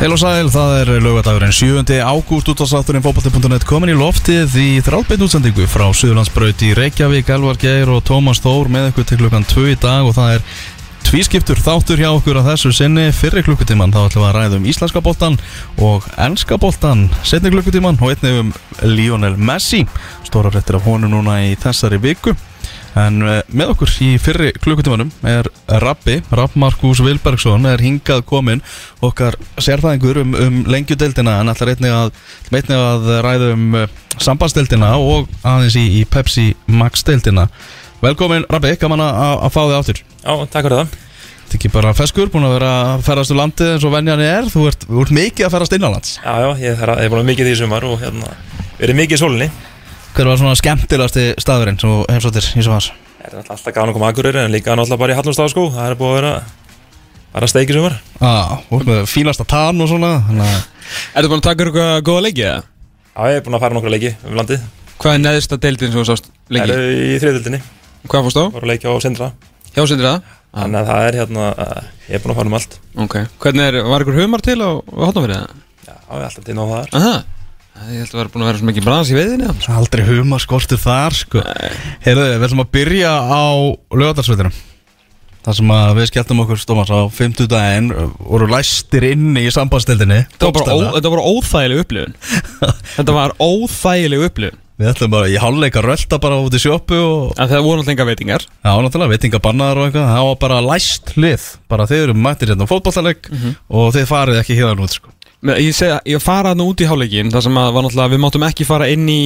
Heil og sæl, það er lögadagurinn 7. ágúst útastátturinn fókbalti.net komin í loftið í þráðbeint útsendingu frá Suðurlandsbraut í Reykjavík, Elvar Geir og Tómas Þór með ykkur til klukkan 2 í dag og það er tvískiptur þáttur hjá okkur að þessu sinni. Fyrir klukkutíman þá ætlum við að ræða um íslenska boltan og ennska boltan setni klukkutíman og einnig um Lionel Messi. Stóra fréttir af honum núna í þessari viku En uh, með okkur í fyrri klukkutímanum er Rappi, Rapp Markus Vilbergsson er hingað komin okkar sérfæðingur um, um lengjudeldina en ætlar einnig að, að ræða um uh, sambandsdeldina og aðeins í, í Pepsi Max deldina Velkomin Rappi, gaman að, fá þig áttur Já, takk fyrir það. Þetta er ekki bara feskur, búin að vera að ferast úr landið eins og venjan er, þú ert, ert mikið að ferast innanlands. Já, já, ég er, ég er búin að mikið því sumar og hérna, verið mikið í sólinni Hver var svona skemmtilegasti staðurinn sem þú heimsóttir í svo hans? Það er alltaf gafn að koma aðgurir en líka náttúrulega bara í Hallumstaf sko Það er búin að vera bara steikið sumar ert með fínasta tann og svona þannig að Er þú búin að taka eitthvað góða leiki eða? Já, ég er búin að fara nokkra leiki um landið Hvað er neðsta deildin sem þú sást Það leiki? eru í þriðdildinni, Hvað fórst á? var að leiki á Sindra Hjá sindir það? Þannig að það er hérna, uh, ég er búin að fara um allt Ok Hvernig er, var ykkur humar til á hotnafyrir það? Já, ég er alltaf til ná það Aha Ég held að vera búin að vera svo mikið brans í eða? Aldrei huma skortur þar sko. Heyrðu, við ætlum að byrja á lögadagsveitinum Það sem að við skelltum okkur stómas á 50 daginn voru læstir inni í sambandstildinni Þetta var bara, óþægileg upplifun. Þetta. Var óþægileg upplifun. Við ætlum bara í hálfleika rölda bara út í sjópu og En það voru enga veitingar. Já, náttúrulega, veitingabannaðar og eitthvað. Það var bara læst hlið Bara þeir eru mættir hérna á fótballtaleg Og þeir farið ekki hérna út sko Ég segi að ég fara þarna út í hálfleikin Það sem að Við máttum ekki fara inn í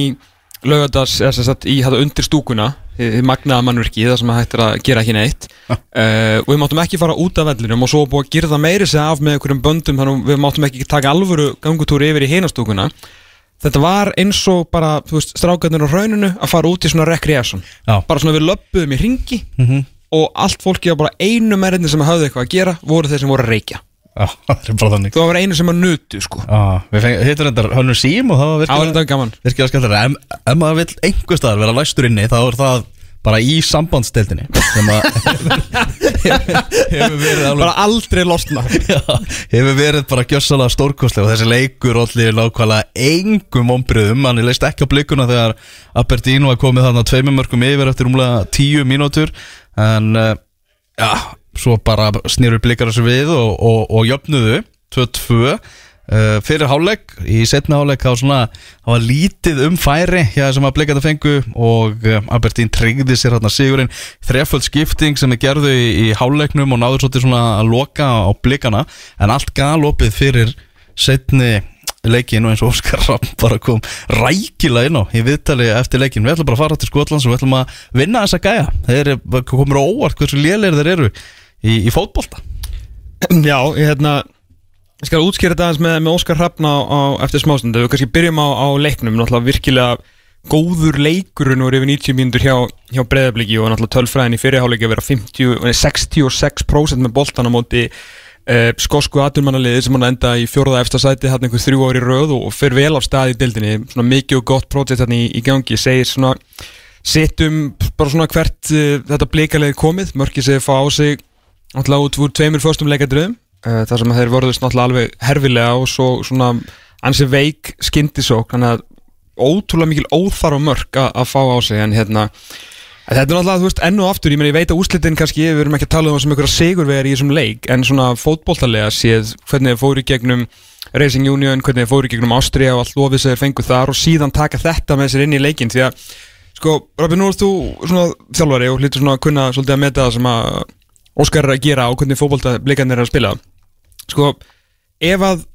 Laugardas Eða sem sagt í þetta undir stúkuna magnaða mannverki Það sem að hættir að gera ekki neitt. Uh, Og við máttum ekki fara út af vellinum Og svo búið að gera það meiri sig af með einhverjum böndum Þannig að við máttum ekki taka alvöru gangutúri yfir í hinastúkuna Þetta var eins og bara, strákarnir á rauninu að fara út í svona recreation. Já. Bara svona við löppuðum í ringi Mhm. Og allt fólki var bara einu merinni sem hafði eitthvað að gera Voru þeir sem voru að reykja það er bara þannig. Þú var einu sem að nutu sko. Hittum þetta Hönnur Sím og það var Það var virkilega þetta gaman. virkilega skemmtilega en ef maður vill einhver staðar vera læstur inni þá er það bara í sambandstildinni sem að hefur verið alveg Bara aldrei losna. Já, hefur verið bara gjössalega stórkostlega og þessi leikur allir nákvæmlega engum ombriðum, hann leist ekki á blikuna þegar Aberdeen var komið þarna tveimur mörgum yfir eftir umlega tíu mínútur. En uh, já, svo bara snýru blikar þessu við og, og, og jöfnuðu 2-2 Uh, fyrir hálfleik, í setna hálfleik þá svona, það var lítið um færi hjá sem að blikata fengu og uh, Albertín tryggði sér hérna sigurinn. Þreföld skipting sem er gerðu í, í hálfleiknum og náður svolítið svona að loka á blikana, en allt galopið fyrir setni leikin og eins og Óskar Ramm bara kom rækilega inn á í viðtali eftir leikin, við ætlum bara að fara til Skotlands og við ætlum að vinna þessa gæja. Þeir komur á óvart hversu lélegir þeir eru í, í fótbolta? Já, ég hérna Ég skal útskýra þetta aðeins með, með Óskar Hrafna á, á, eftir smástundu Við kannski byrjum á, á leiknum Náttúrulega virkilega góður leikurinn og yfir 90 mínútur hjá, hjá breyðabliki og náttúrulega tölfræðin í fyrirháleiki að vera 50, nei, 66% með boltan á móti uh, skosku aturmannaliði sem hann enda í fjóraða efsta sæti hann einhver þrjú ári röð og, fyrir vel af stað í dildinni svona mikið og gott prójekt hann í, í gangi. Segir svona setjum bara svona hvert uh, þetta blíkalegi komið. Mörkið segir fá á sig náttúrulega út úr tveimur förstum leikadröðum uh, þar sem þeir voruðust náttúrulega alveg herfilega og svo svona ansi veik skyndisók þannig að ótrúlega mikil óþarf mörk a- að fá á sig en hérna þetta er náttúrulega, þú veist, enn og aftur, ég meina ég veit að úrslitin kannski, við erum ekki að tala um það sem einhverja sigurvegar í þessum leik, en svona fótboltalega séð hvernig þeir fóru gegnum Racing Union, hvernig þeir fóru gegnum Ástria og allt lofið sem þeir fengu þar og síðan taka þetta með sér inn í leikin því að, sko, Robin, nú ert þú svona þjálfari og hlýtur svona að kunna svolítið að meta það sem að Óskar er að gera og hvernig fótboltableikarnir er að spila. Sko, ef að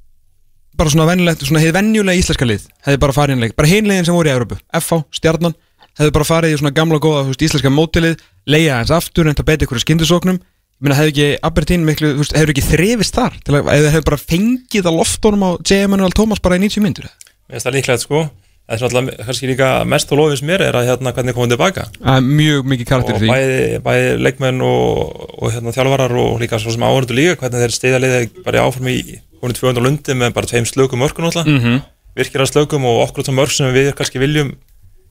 bara svona venjulegt, svona hefði venjulega íslenska lið hefði bara farið innleik, bara hinlegin sem voru í Európu FH, Stjarnan, hefði bara farið í svona gamla góða, þú veist, íslenska mótilið leiða hans aftur, en það beti ykkur skindisóknum ég meina, hefði ekki Aberdeen miklu, þú veist, hefur ekki þrefist þar, að, hefur bara fengið á loftónum á J. Emanuel Thomas bara í 90 myndur Mér finnst það líklegt sko Það er alltaf kannski líka mest á lofis mér er að hérna hvernig komum tilbaka. Það er mjög mikið karakter og því. bæði, bæði leikmenn og, og hérna, þjálfarar og líka svo sem áhörðu líka hvernig þeir stiðja liðið bara í áform í hún 200 lundi með bara tveim slökum mörgum náttúrulega, mm -hmm. virkilega slökum og okkur þá mörg sem við kannski viljum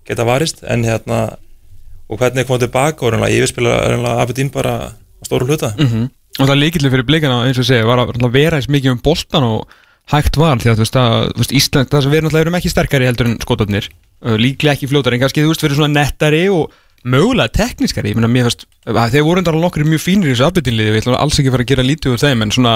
geta varist. En hérna og hvernig komum tilbaka og reynilega yfirspila Abedín bara á stóru hluta og það líkillir fyrir blikana eins og segi var að vera eins mikið um boltan og hægt var því að þú veist að veist, Ísland, það sem við erum náttúrulega erum ekki sterkari heldur en skotarnir uh, líklega ekki fljótari en kannski þú veist verið svona nettari og mögulega teknískari ég meina mér að þeir voru endar nokkur mjög fínir í þessu afbyttinliði, við ætlum alls ekki fara að gera lítið úr þeim en svona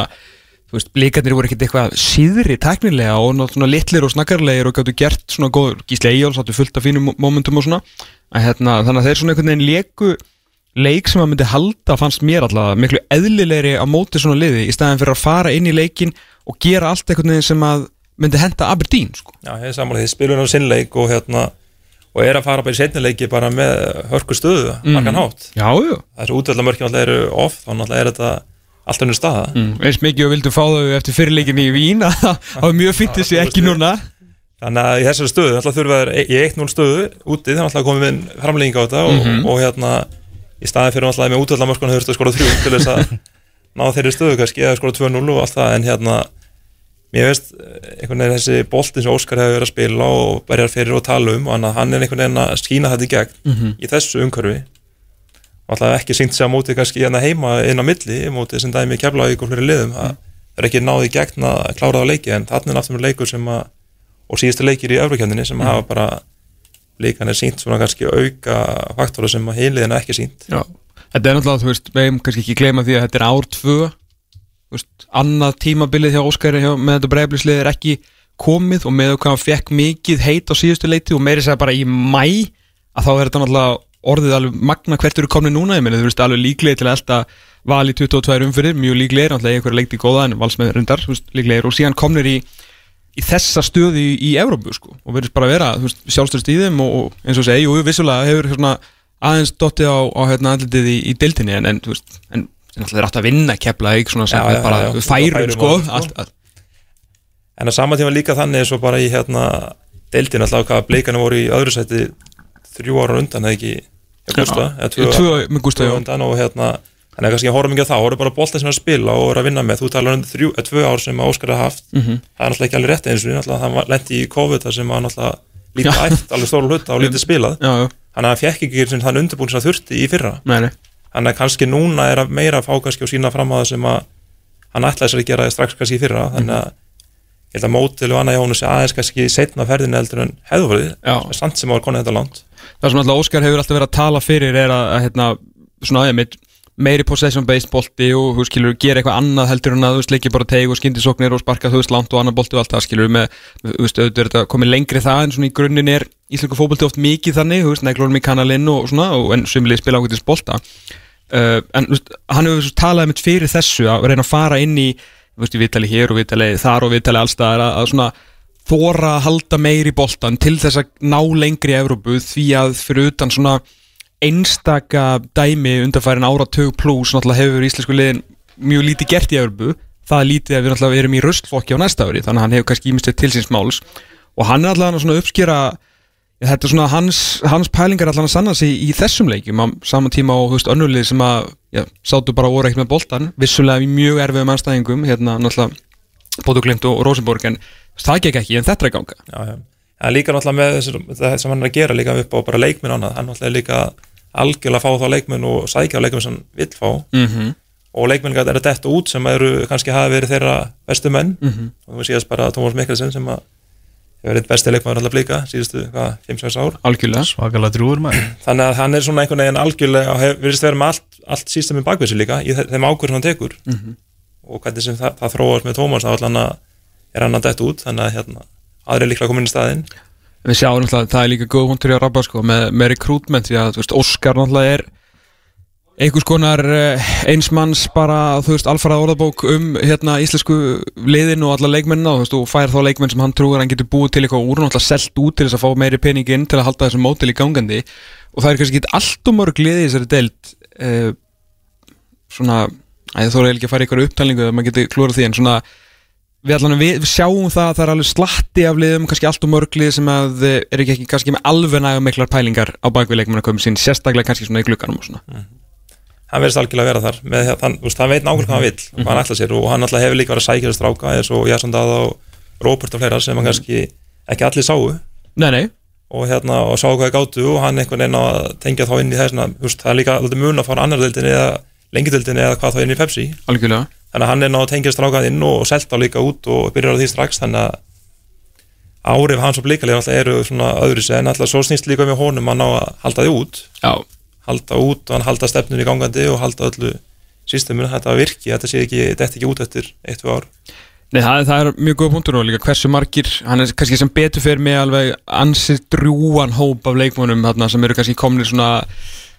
þú veist, blikarnir voru ekkert eitthvað síðri teknilega og svona litlir og snakkarlegir og gáttu gert svona góð, gísli Eyjóls áttu fullt af fínum momentum og svona. Að, hérna, þannig að þeir svona einhvern veginn leku leik sem að myndi halda fannst mér allavega miklu eðlilegri á móti svona liði í staðin fyrir að fara inn í leikin og gera allt einhvern veginn sem að myndi henda Aberdeen sko. Já, ég er sammála, þið spilur á sinnleik og hérna og er að fara bara í setnileiki bara með hörku stöðu, margan hátt. Já, já. Þessu útvöldamörkjum alltaf eru off þá náttúrulega er þetta allt önnur staða. Mm. eins mikið og vildu fá þau eftir fyrirleikin í Vín að það var mjög fint þessi ekki núna. Þannig að í þessari stöðu alltaf þurfa þær í 1-0 stöðu úti þannig að komið við framlýning á þetta og, og hérna í staði fyrir alltaf með útvöldamörkjum þurftu að skora þrjú til þess að ná þeirri stöðu kannski eða skora 2-0 og allt það en hérna mér veist einhvern veginn þessi boltin sem Óskar hefur verið að spila og berjar fyrir og tala um og hann, hann er einhvern veginn að skína þetta í gegn í þessu umhverfi. Og alltaf ekki syngt sig á móti kannski hérna heima inn á milli, móti sem dæmi Keflavík og fleiri liðum, það er ekki náði í gegn að klára það leiki, en þannig er með leikur sem að, og síðustu leikir í Eurókjöndinni sem hafa bara líkan er sínt svona kannski auka faktora sem að heiliðin er ekki sínt Já. Þetta er náttúrulega, þú veist, við hefum kannski ekki gleyma því að þetta er ár tvö. Veist, annað tímabilið hjá Óskari hjá, með þetta breyflislið er ekki komið og með hvað hann fekk mikið heit á síðustu leiti og meiri segja bara í mæ að þá er þetta náttúrulega orðið alveg magna hvert eru komni núna, ég meina þú veist alveg líklegir til að elda val í 22 umfyrir, mjög líklegir, náttúrulega einhverja leikti góða en vals með rundar, líklegir. Og síðan komnir í, í þessa stöði í, í Evrópu sko, og verðist bara vera, þú veist, sjálfstöðst í þeim og, og eins og segi, jú, vissulega hefur svona aðeins dottið á, á hérna andlitið í, í deildinni en, en veist, en náttúrulega er alltaf að vinna kepla ekki svona sem við bara já, já. færum sko, og- allt, allt, en að sama tíma líka þannig eins og bara í hérna deildin alltaf hvað bleikana voru í öðru sæti þrjú ára undan eða ekki eða Gústa, eða tvö, tvö með Gústa, tvö undan og hérna þannig að kannski ég horfum ekki á það, horfum bara á bolta sem er að spila og er að vinna með, þú talar um þrjú, eða tvö ár sem að Óskar hafa haft, Mhm. það er náttúrulega ekki alveg rétt eins og náttúrulega það lendi í COVID þar sem að náttúrulega lítið æft, alveg stóru hluta og lítið spilað, já, já, þannig að hann fekk ekki þann undirbúin sem það þurfti í fyrra. Nei, nei. Þannig að kannski núna er að meira að fá kannski og sína fram á það sem að hann ætlaði sér að gera strax kannski í fyrra. Þannig að ég held að mótil og annað Jónu sé aðeins kannski setna ferðinu eldur en hefðu Já. verið samt sem var konið þetta langt. Það sem alltaf Óskar hefur alltaf verið að tala fyrir er að, að hérna, svona aðeins meiri possession based bolti og þú skilur gera eitthvað annað heldur en að þú veist leiki bara teig og skyndisóknir og sparka þú veist langt og annað bolti og allt það skilur með, þú veist, auðvitað er þetta komið lengri það en svona í grunninn er íslensku fótbolti oft mikið þannig, þú veist, neglunum í kanalinn og svona, og en sumlið spila ákveðtis bolta. Uh, en þú veist, hann hefur talað mitt fyrir þessu að reyna að fara inn í þú veist, í vitali hér og vitali þar og vitali allstaðar að, að svona þóra að halda meiri boltan til þess að ná lengri Evrópu því að fyrir utan svona einstaka dæmi undarfærin áratug pluss náttúrulega hefur íslensku liðin mjög lítið gert í Evrópu. Það er lítið að við náttúrulega erum í röstflokki á næsta ári þannig að hann hefur kannski ímestið til síns máls. Og hann er allavega svona ja, þetta er svona hans, hans pælingar allavega að sanna sig í þessum leikjum. Á saman tíma og veist önnulið sem að já, sátu bara ekkert með boltan vissulega í mjög erfiðum anstæðingum hérna náttúrulega Bótuglind og Rosenborg en það gekk ekki en þetta er ganga. Já, já. líka náttúrulega með þessu, það sem hann er að gera líka upp á bara leikminn annað hann náttúrulega líka algjörlega fá þá leikminn og sækja á leikminn sem vill fá. Mm -hmm. og leikminn er að detta út sem eru kannski hafa verið þeirra bestu menn. Mhm. og við síðast bara Tómas Mikkelsen sem að hefur verið besti leikmæður alltaf blika síðustu, hvað, 5-6 ár. Algjörlega. Svakalega drúur maður. Þannig að hann er svona einhvern veginn algjörlega og hefur verið vera með allt, allt sístemið bakvið sig líka í þe- þeim ákvörð sem hann tekur. Mhm. og hvernig sem það, það þróast með Tómas þá er hann að detta út. Þannig að hérna, aðri líklega komin í staðinn Við sjáum náttúrulega að það er líka góð hundur í að rabba sko, með, með recruitment því að veist, Óskar náttúrulega er einhvers konar eh, einsmanns bara, þú veist, alfarað orðabók um hérna íslensku liðin og alla leikmennina og og fær þá leikmenn sem hann trúir að hann getur búið til eitthvað úr og náttúrulega selt út til þess að fá meiri pening inn til að halda þessum mótil í gangandi. Og það er kannski ekki allt og mörg liði þessari deild eh, svona, að þú er ekki að fara í eitthvað upptalningu að maður getur klúrað því en svona við, allan, við, sjáum það að það er alveg slatti af liðum, kannski allt og mörglið sem að eh, eru ekki, ekki kannski með alveg nægum miklar pælingar á bakvið leikmannaköfum sín sérstaklega kannski svona í glukkanum og svona. Hann verðist algjörlega að vera þar með, þann, þú veist, hann veit nákvæmlega hvað hann vill og hvað hann ætla sér og hann alltaf hefur líka verið að sækja þess stráka eins og Jason Dada og Robert og fleira sem hann kannski ekki allir sáu. Nei, nei, og hérna og sá hvað það gáttu og hann einhvern veginn á að tengja þá inn í veist, það er líka alltaf mun að fara annar deildinni eða lengi deildinni eða hvað þá inn í Pepsi. Algjörlega þannig að hann er náðu að tengja strákað inn og selta líka út og byrjar á því strax. Þannig að árif hans og blíkalið alltaf eru svona öðru en alltaf svo snýst líka með honum að ná að halda því út. Já, halda út og hann halda stefnun í gangandi og halda öllu systeminu, þetta virki, þetta sé ekki, þetta ekki út eftir eitt, tvö ár. Nei, það, það er mjög góð punktur og líka hversu margir, hann er kannski sem betur fyrir með alveg ansið drjúan hóp af leikmónum sem eru kannski komnir svona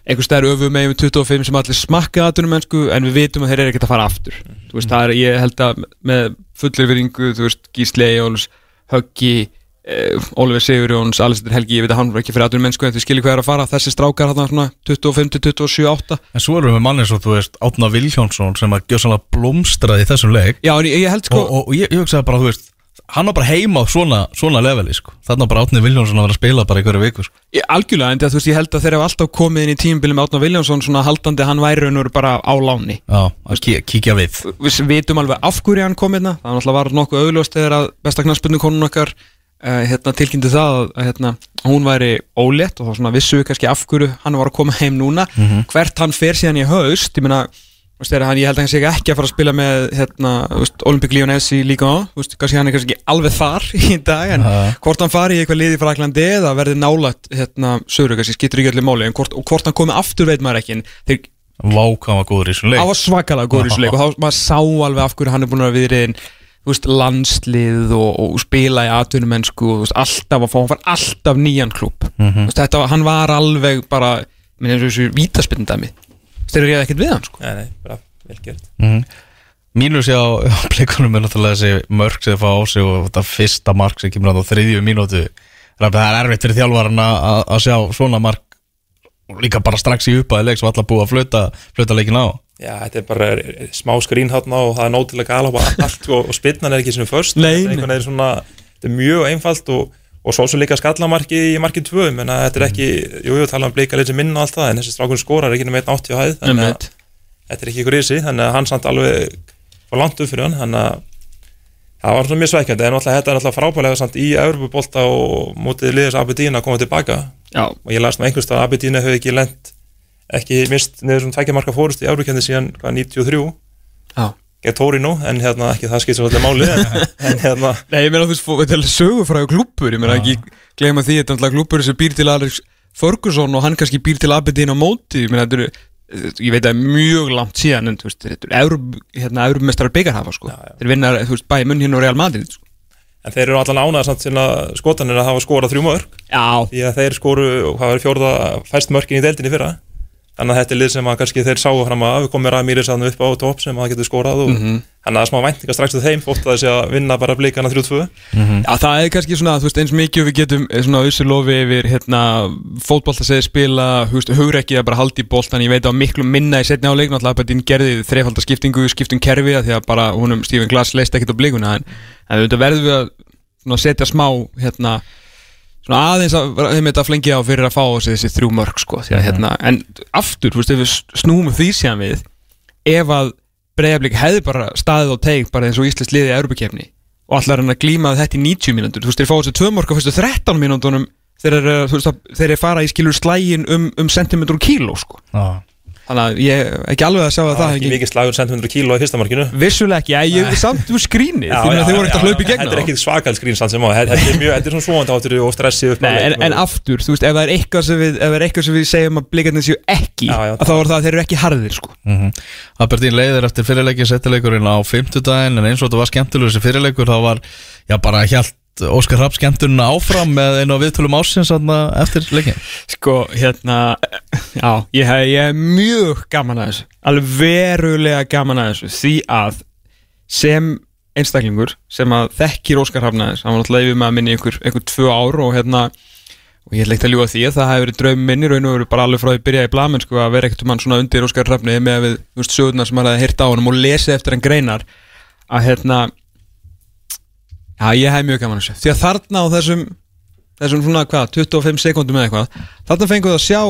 einhver stær öfu með 25 sem allir smakka aðtunum mennsku en við vitum að þeir eru ekkert að fara aftur. Þú veist, það er, ég held að með fullir viringu, þú veist, Gísli Eyjóls Höggi, eh, Oliver Sigurjóns Alessandur Helgi, ég veit að hann var ekki fyrir aðtunum mennsku en þið skiljið hvað er að fara, þessi strákar þarna svona 25-27-8 En svo erum við með manni svo, þú veist, Átna Vilhjónsson sem að gjóð svona blómstraði í þessum leik. Já, en ég, ég held sko og, og, og ég, ég hugsaði bara, þú veist hann var bara heima á svona, svona leveli sko. þannig að bara Átni Viljónsson vera að spila bara í hverju viku sko. Ég, algjörlega, en þú veist, ég held að þeir hafa alltaf komið inn í tímubili með Átna Viljánsson svona haldandi hann væri raun og veru bara á láni. Já, að kí, kíkja við. Við vitum alveg af hverju hann kom hérna. Það náttúrulega var nokkuð auðljóst þegar að besta knarspilnu konun okkar uh, hérna, tilkynnti það að, hérna, hún væri ólétt og þá vissu við kannski af hverju hann var að koma heim núna. Hvert hann fer síðan í haust ég meina, hann, ég held að hann sé ekki að fara að spila með hérna, Olympic Lyonnais í líka á, kannski hann er kannski ekki alveg þar í dag, en Ja. hvort hann fari í eitthvað liði frá Aklandi eða verði nálægt hérna, sögur, kannski skiptir ekki allir máli hvort, og hvort hann komi aftur veit maður ekki þeir Vák, hann var góður í þessum leik Það var svakalega góður í þessu leik og þá maður sá alveg af hverju hann er búin að vera veist, landslið og, og spila í atvinnumennsku og veist, alltaf að fá, hann var alltaf nýjan Mhm. veist, þetta, hann var alveg bara vítaspindami þeir eru ekkert við hann sko. Nei, nei, bara vel gert. Mm. Mínus á, á blikunum er náttúrulega þessi mörg sem það fá á sig og þetta fyrsta mark sem kemur á þriðju mínútu. Það er erfitt fyrir þjálfaran að að sjá svona mark og líka bara strax í uppaði leik sem allar búið að flöta, flöta leikin á. Já, þetta er bara smá skrín hátna og það er nótilega gala og allt og, og spilnan er ekki svona först er þetta er mjög einfalt og, og svo líka skallamarki í markið tvö menna þetta er ekki, jú, jú, tala um blika leið sem minna og allt það, en þessi strákun skorar ekki með 1.80 á hæð, þannig að þetta er ekki ykkur ísi, þannig að hann samt alveg var langt upp fyrir hann, þannig að það var svona mjög sveikjandi, en alltaf þetta er alltaf frábælega samt í Evropabolta og mótið liðis Abedín að koma tilbaka. Já, og ég las nú einhvers að Abedín hefur ekki lent ekki mist niður svona tveikja marka fórust í Eurókendi síðan hvað 93 já gegn Torino en hérna ekki það skipt svolítið máli. En, hérna Nei, ég meina þú veist, þetta er sögufræðu klúppur ég meina ekki gleyma því, þetta er alltaf klúppur sem býr til Alex Ferguson og hann kannski býr til Abedin á móti, ég meina þetta eru ég veit að það er mjög langt síðan en þetta eru hérna, Európmestrar byggarhafa sko, þeir vinna, þú veist, bæði munn hérna og Real Madrid sko. en þeir eru allan ánæða samt sinna skotanir að hafa skorað þrjú mörg Já, því að þeir skoru hvað var fjórða fæst mörkin í deildinni fyrra þannig að þetta er lið sem að kannski þeir sáu fram að við komum Ramírez hann upp á topp sem að getur skorað og Mhm. þannig að það er smá væntinga strax til þeim fótt að þessi að vinna bara blikana 3-2 Já, það er kannski svona, þú veist, eins mikið við getum eh, svona auðsilofi yfir, hérna, fótbolta segir spila, veist, hugrekki að bara haldi í boltan, ég veit á miklu minna í setni á leikn, alltaf Aberdeen gerði þreifalda skiptingu, skiptum kerfi að því að bara húnum Stephen Glass leist ekkert á blikuna, en, en þetta verðum við að svona, aðeins að þeim þetta flengi á fyrir að fá sig þessi þrjú mörg, sko, því að, hérna, en aftur, þú veist, ef við snúum því síðan við, ef að breyðablík hefði bara staðið á teik bara eins og Íslands liði í Europakefni og allar hann að glíma þetta í 90 mínútur þú veist, þeir fá þessu tvö mörg á fyrstu 13 mínútonum veist, að- þeir fara í skilur slægin um, um sentimentur og kíló sko. Já. Þannig að ég er ekki alveg að sjá að það það er ekki mikið slagur sentimentur kíló í fyrsta markinu. Vissulega ekki, ég, ég samt úr skrínið því að þeir voru ekkert að hlaupa í gegna þetta er ekki svakal skrín samt sem á þetta er mjög, þetta er svona svonandáttur og stressið upp á Nei, en, en aftur, þú veist, ef það er eitthvað sem við, ef það er eitthvað sem við segjum að blikarnir séu ekki Já, já, að þá er það að þeir eru ekki harðir sko. Mm Aberdeen leiðir eftir fyrirleiki settileikurinn á fimmtudaginn en eins og þetta var skemmtilegur Óskar Rapp skemmtunna áfram með einu á viðtölum ásins eftir leikin Sko, hérna Já, ég hef, ég hef mjög gaman að þessu Alveg verulega gaman að þessu Því að sem einstaklingur sem að þekkir Óskar Hafnaðis hann var náttúrulega yfir með að minni einhver, einhver tvö ár og hérna og ég leitt að ljúga því að það hefur verið draum minni raun og verið bara alveg frá því að byrja í blamen sko, að vera ekkert um hann svona undir Óskar Hrafni með að við þú veist, sögurnar sem hann hefði hýrt á honum og lesið eftir hann greinar að hérna já ég hef mjög gaman að þessu því að þarna á þessum þessum svona hvað, 25 sekundum eða eitthvað þarna fengum við að sjá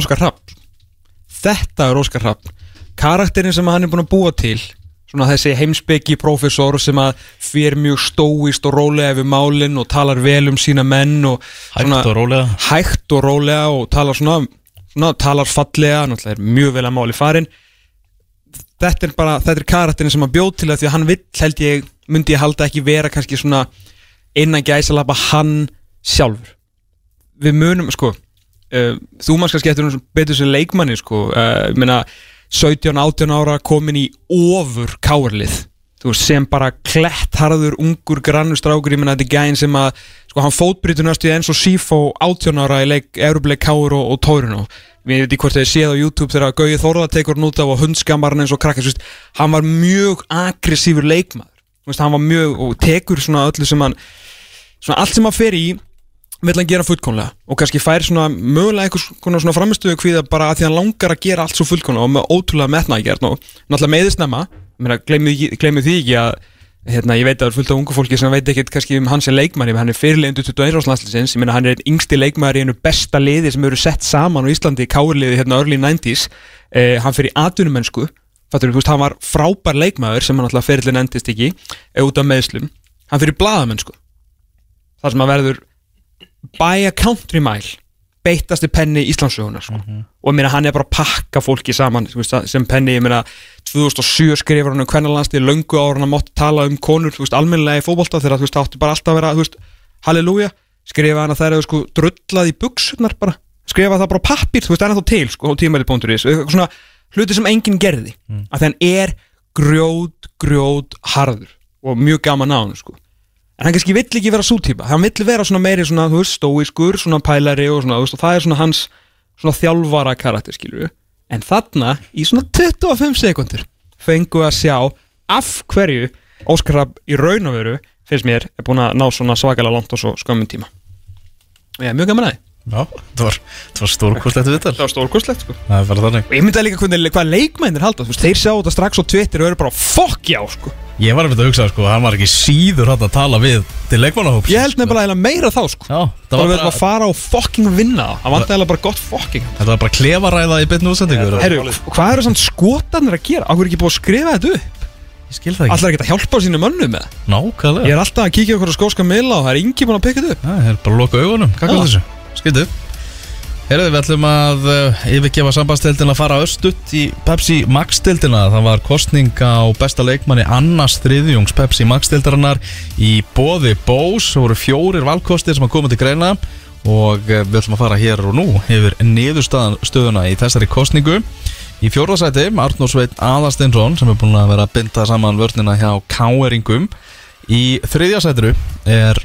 Óskar Hrafn. Þetta er Óskar Hrafn. Karakterin sem hann er búin að búa til svona þessi heimsbyggi professor sem að fyrir mjög stóist og rólega við málin og talar vel um sína menn og Hægt og rólega. hægt og rólega og talar svona, svona talar fallega, náttúrulega er mjög vel að máli farin þetta er bara, þetta er karakterin sem hann bjóð til það því að hann vill held ég, myndi ég halda ekki vera kannski svona innan gæsalapa hann sjálfur. Við munum, sko uh, þú manns kannski eftir hún betur sem leikmanni, sko. Uh, ég meina 17-18 ára komin í ofur káarlið þú veist, sem bara klettharður ungur grannustrákur, ég meina þetta er gæðin sem að sko hann fótbrytur næstu eins og Sifo 18 ára í leik, Eurubleik Káur og, og Tórun og við veit ekki hvort þið séð á YouTube þegar Gauði Þórða tekur hann út af og hundskammarinn eins og krakkar, hann var mjög aggressífur leikmaður, hann var mjög og tekur svona öllu sem hann svona allt sem hann fer í vill hann gera fullkomlega. Og kannski fær svona mögulega eitthvað svona framistöðu kvíða bara að því hann langar að gera allt svo fullkomlega og með ótrúlega metnaðgjörn og náttúrulega meðisnæma gleymið því ekki að hérna, ég veit að það er fullt af ungu fólki sem veit ekkert kannski um hans er leikmanni, hann er fyrirlegundu 21. áslanslisins, ég meina hann er einn yngsti leikmanni í einu besta liði sem eru sett saman á Íslandi í káurliði hérna early 90s eh, hann fyrir atvinnumönsku fattur veist, hann var frábær leikmaður sem hann alltaf fyrirlin endist ekki eh, út af meðslum, hann fyrir bladamönsku þar sem hann verður by a country mile beittasti penni Íslandsögunar sko. mm -hmm. og að hann er bara að pakka fólki saman veist, sem penni, ég meina 2007 skrifur hann um hvernig landslið löngu ára hann mátti tala um konur, veist, almennilega í fókbólta þegar veist, áttu bara alltaf að vera, halleluja, skrifa hann að það eru sko drullað í buksunar bara, skrifa það bara pappir, þú veist, það er þá til, sko, á tímæli.is svona hluti sem enginn gerði mm. að þann er grjót, grjót harður og mjög gaman á hann, sko en hann kannski vill ekki vera svo típa hann vill vera svona meiri svona, þú veist, stóiskur svona pælari og svona, þú veist, og það er svona hans svona þjálfara karakter, skilur við en þarna, í svona 25 sekundur fengu að sjá af hverju Óskar Rapp í raun og veru, finnst mér, er búin að ná svona svakalega langt og svo skömmun tíma. Og ég er mjög gaman að Já, það var, var stórkostlegt viðtal. Það var stórkostlegt, sko. Það er bara þannig. Og ég myndi að líka hvernig, hvað leikmænir halda, þú veist, þeir sjá þetta strax á Twitter og eru bara, fuck já, sko Ég var eftir að hugsa sko, hann var ekki síður hægt að tala við til leikmannahóps Ég held nefnilega meira þá sko. Já, það var bara að fara og fucking vinna. Það var alltaf bara gott fucking. Þetta var bara klefaræða í bytnu útsendingu Herru, hvað eru svona skotanir að gera? Akkur er ekki búið að skrifa þetta upp? Ég skil það ekki. Alltaf er ekki að hjálpa sínu mönnu með Nákvæmlega. Ég er alltaf að kíkja okkur á skóska milla og það er yngi búin að peka þetta upp. Það er bara að loka augunum, er þessu? Skildu Herðu, við ætlum að uh, yfirgefa sambandstildina að fara östutt í Pepsi Max-stildina. Það var kostning á besta leikmanni Annars Þriðjungs Pepsi Max-stildarinnar í bóði Bós. Það voru fjórir valkostir sem að koma til greina og uh, við ætlum að fara hér og nú yfir niðurstöðuna í þessari kostningu. Í fjórðarsæti, Arnór Sveit Aðarsteinsson sem er búin að vera að binda saman vörnina hjá K-eringum. Í þriðjarsætiru er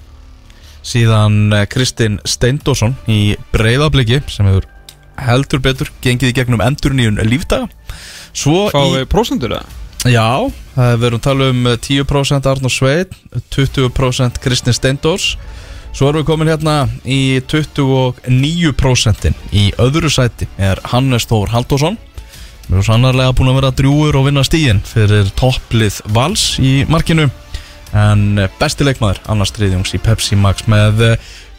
síðan eh, Kristinn Steindósson í breyðabliki sem hefur heldur betur gengið í gegnum endur nýjun lífdaga. Fáðu í... prosentur eða? Já, við erum talað um 10% eh, Arnur Sveit 20% Kristinn Steindós Svo erum við komin hérna í 29% í öðru sæti er Hannes Þór Haldásson Við erum sannarlega búin að vera drjúur og vinna stígin fyrir topplið vals í markinu en eh, besti leikmaður annars triðjungs í Pepsi Max með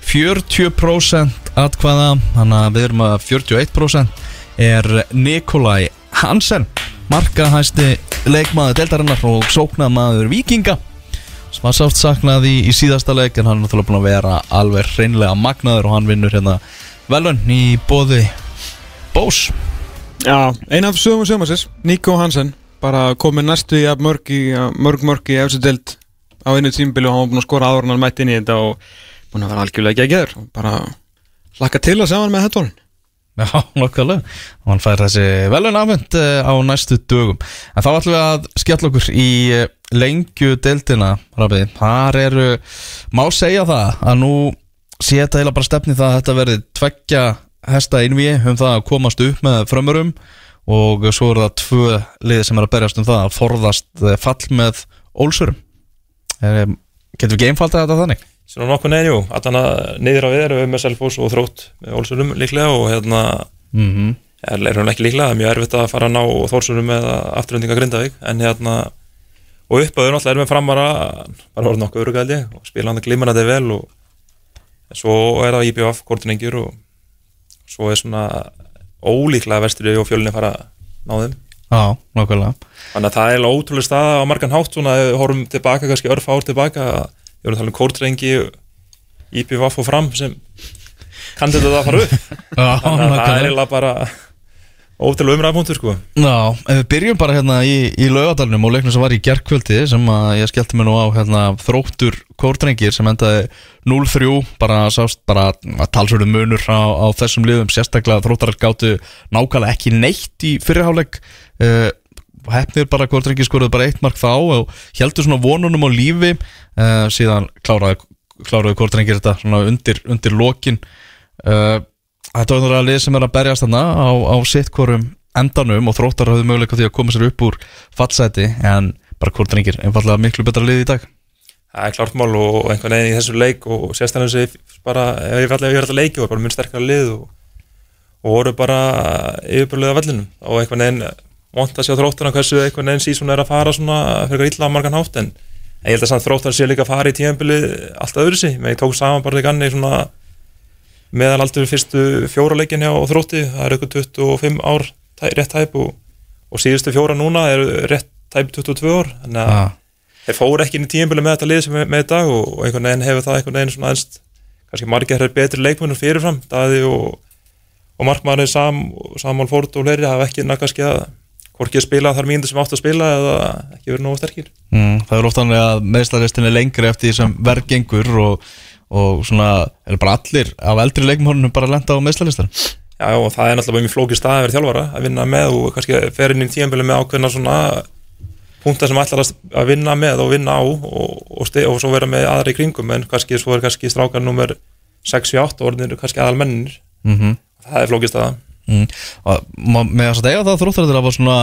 40% eh, atkvaða þannig að við erum að 41% er Nikolai Hansen markahæsti leikmaður deltarinnar og sóknamaður vikinga sem var sátt saknað í, síðasta leik en hann er náttúrulega búin að vera alveg hreinlega magnaður og hann vinnur hérna velun í bóði Bós. Já, eina af sögum og sögum Nico Hansen bara komið næstu í mörg mörg mörg í eftir delt á einu tímbili og hann var búin að skora áður en hann mætti inn í þetta og búin að vera algjörlega geggjör og bara hlakka til að sjá hann með hettónin Já, nokkulega og hann fær þessi velun afhend eh, á næstu dögum. En þá ætlum við að skella okkur í eh, lengju deildina Rabi, þar eru má segja það að nú sé þetta heila bara stefni það að þetta verði tveggja hesta innvíi um það að komast upp með frömmurum og svo eru það tvö lið sem er að berjast um það að forðast eh, fall með ólsurum um, Getur við ekki einfalt að þetta þannig? Svona nokkuð neðin, jú, allan að neyðra við erum við með Selfos og Þrótt með Olsurum líklega og hérna mm -hmm. er hún ekki líklega, það er mjög erfitt að fara að ná Þórsurum með afturhendinga Grindavík en hérna, og uppöður náttúrulega erum við framvara, bara voruð nokkuð örugæli og spila hann að glima þetta vel og svo er það IBF kortinengir og svo er svona ólíklega vestur og fjölinni fara að ná þeim Já, nákvæmlega. Þannig að það er ótrúlega staða á margan hátt svona horfum tilbaka, kannski örf ár tilbaka við vorum að tala um kórtrengi IPVF og fram sem kandidat að fara upp. Já, þannig að það er eiginlega bara ótrúlega umræðapunktur sko. Já, ef við byrjum bara hérna í, í laugadalunum og leiknum sem var í gerkvöldi sem að ég skellti mig nú á hérna, þróttur kórdrengir sem endaði 0-3 bara sást bara að talsverðu munur á, á þessum liðum. Sérstaklega þróttarar gáttu nákvæmlega ekki neitt í fyrirháleik uh, hefnir bara kórdrengir skoruðu bara eitt mark þá og heldur svona vonunum á lífi. Uh, síðan kláraði, kláraði kórdrengir þetta svona undir, undir lokin. Uh, Þetta var náttúrulega lið sem er að berjast þarna á, á sitt hvorum endanum og þróttar hafði möguleika því að koma sér upp úr fallseti en bara hvort reyngir einfallega miklu betra lið í dag. Það er klart mál og einhvern veginn í þessu leik og sérstaklega þessi bara, ef ég fallega yfir þetta leiki var bara mjög sterkara lið og, og voru bara yfirbúrlega að vellinum. Og einhvern veginn vant að sjá þróttarna hversu einhvern veginn síðan er að fara svona fyrir illa margan hátt en ég held að samt þróttar sé líka að fara í tíðanbili alltaf öðru sig, með ég tók saman bara því ganni svona meðalaldur fyrstu fjóra leikin hjá þrótti, það er eitthvað 25 ár tæ, rétt tæp og, og síðustu fjóra núna er rétt tæp 22 ár, þannig að ah. þeir fóru ekki inn í tíumbili með þetta lið sem er með í dag og, og einhvern veginn hefur það einhvern veginn svona aðeins, kannski margir betri leikmennur fyrirfram, og, og markmannir Sam, Samuel Ford og Leri hafa ekki kannski að hvorki að spila þar mínundu sem átt að spila eða ekki verið nógu sterkir. Mm, Það er ofta að meðslaristin er lengri eftir því sem vergengur og og svona, er bara allir af eldri leikmhórnum bara lenda á meðslalistar Já, og það er náttúrulega mjög flókið stað að vera þjálfara að vinna með og kannski fer inn í tíanbili með ákveðna svona punta sem ætlar að vinna með og vinna á og, og, og svo vera með aðra í kringum en kannski svo er kannski strákar nummer 6-8 og orðinir kannski aðal mennir mm -hmm. það er flókið staða mm. Með að segja það þróttur að það var svona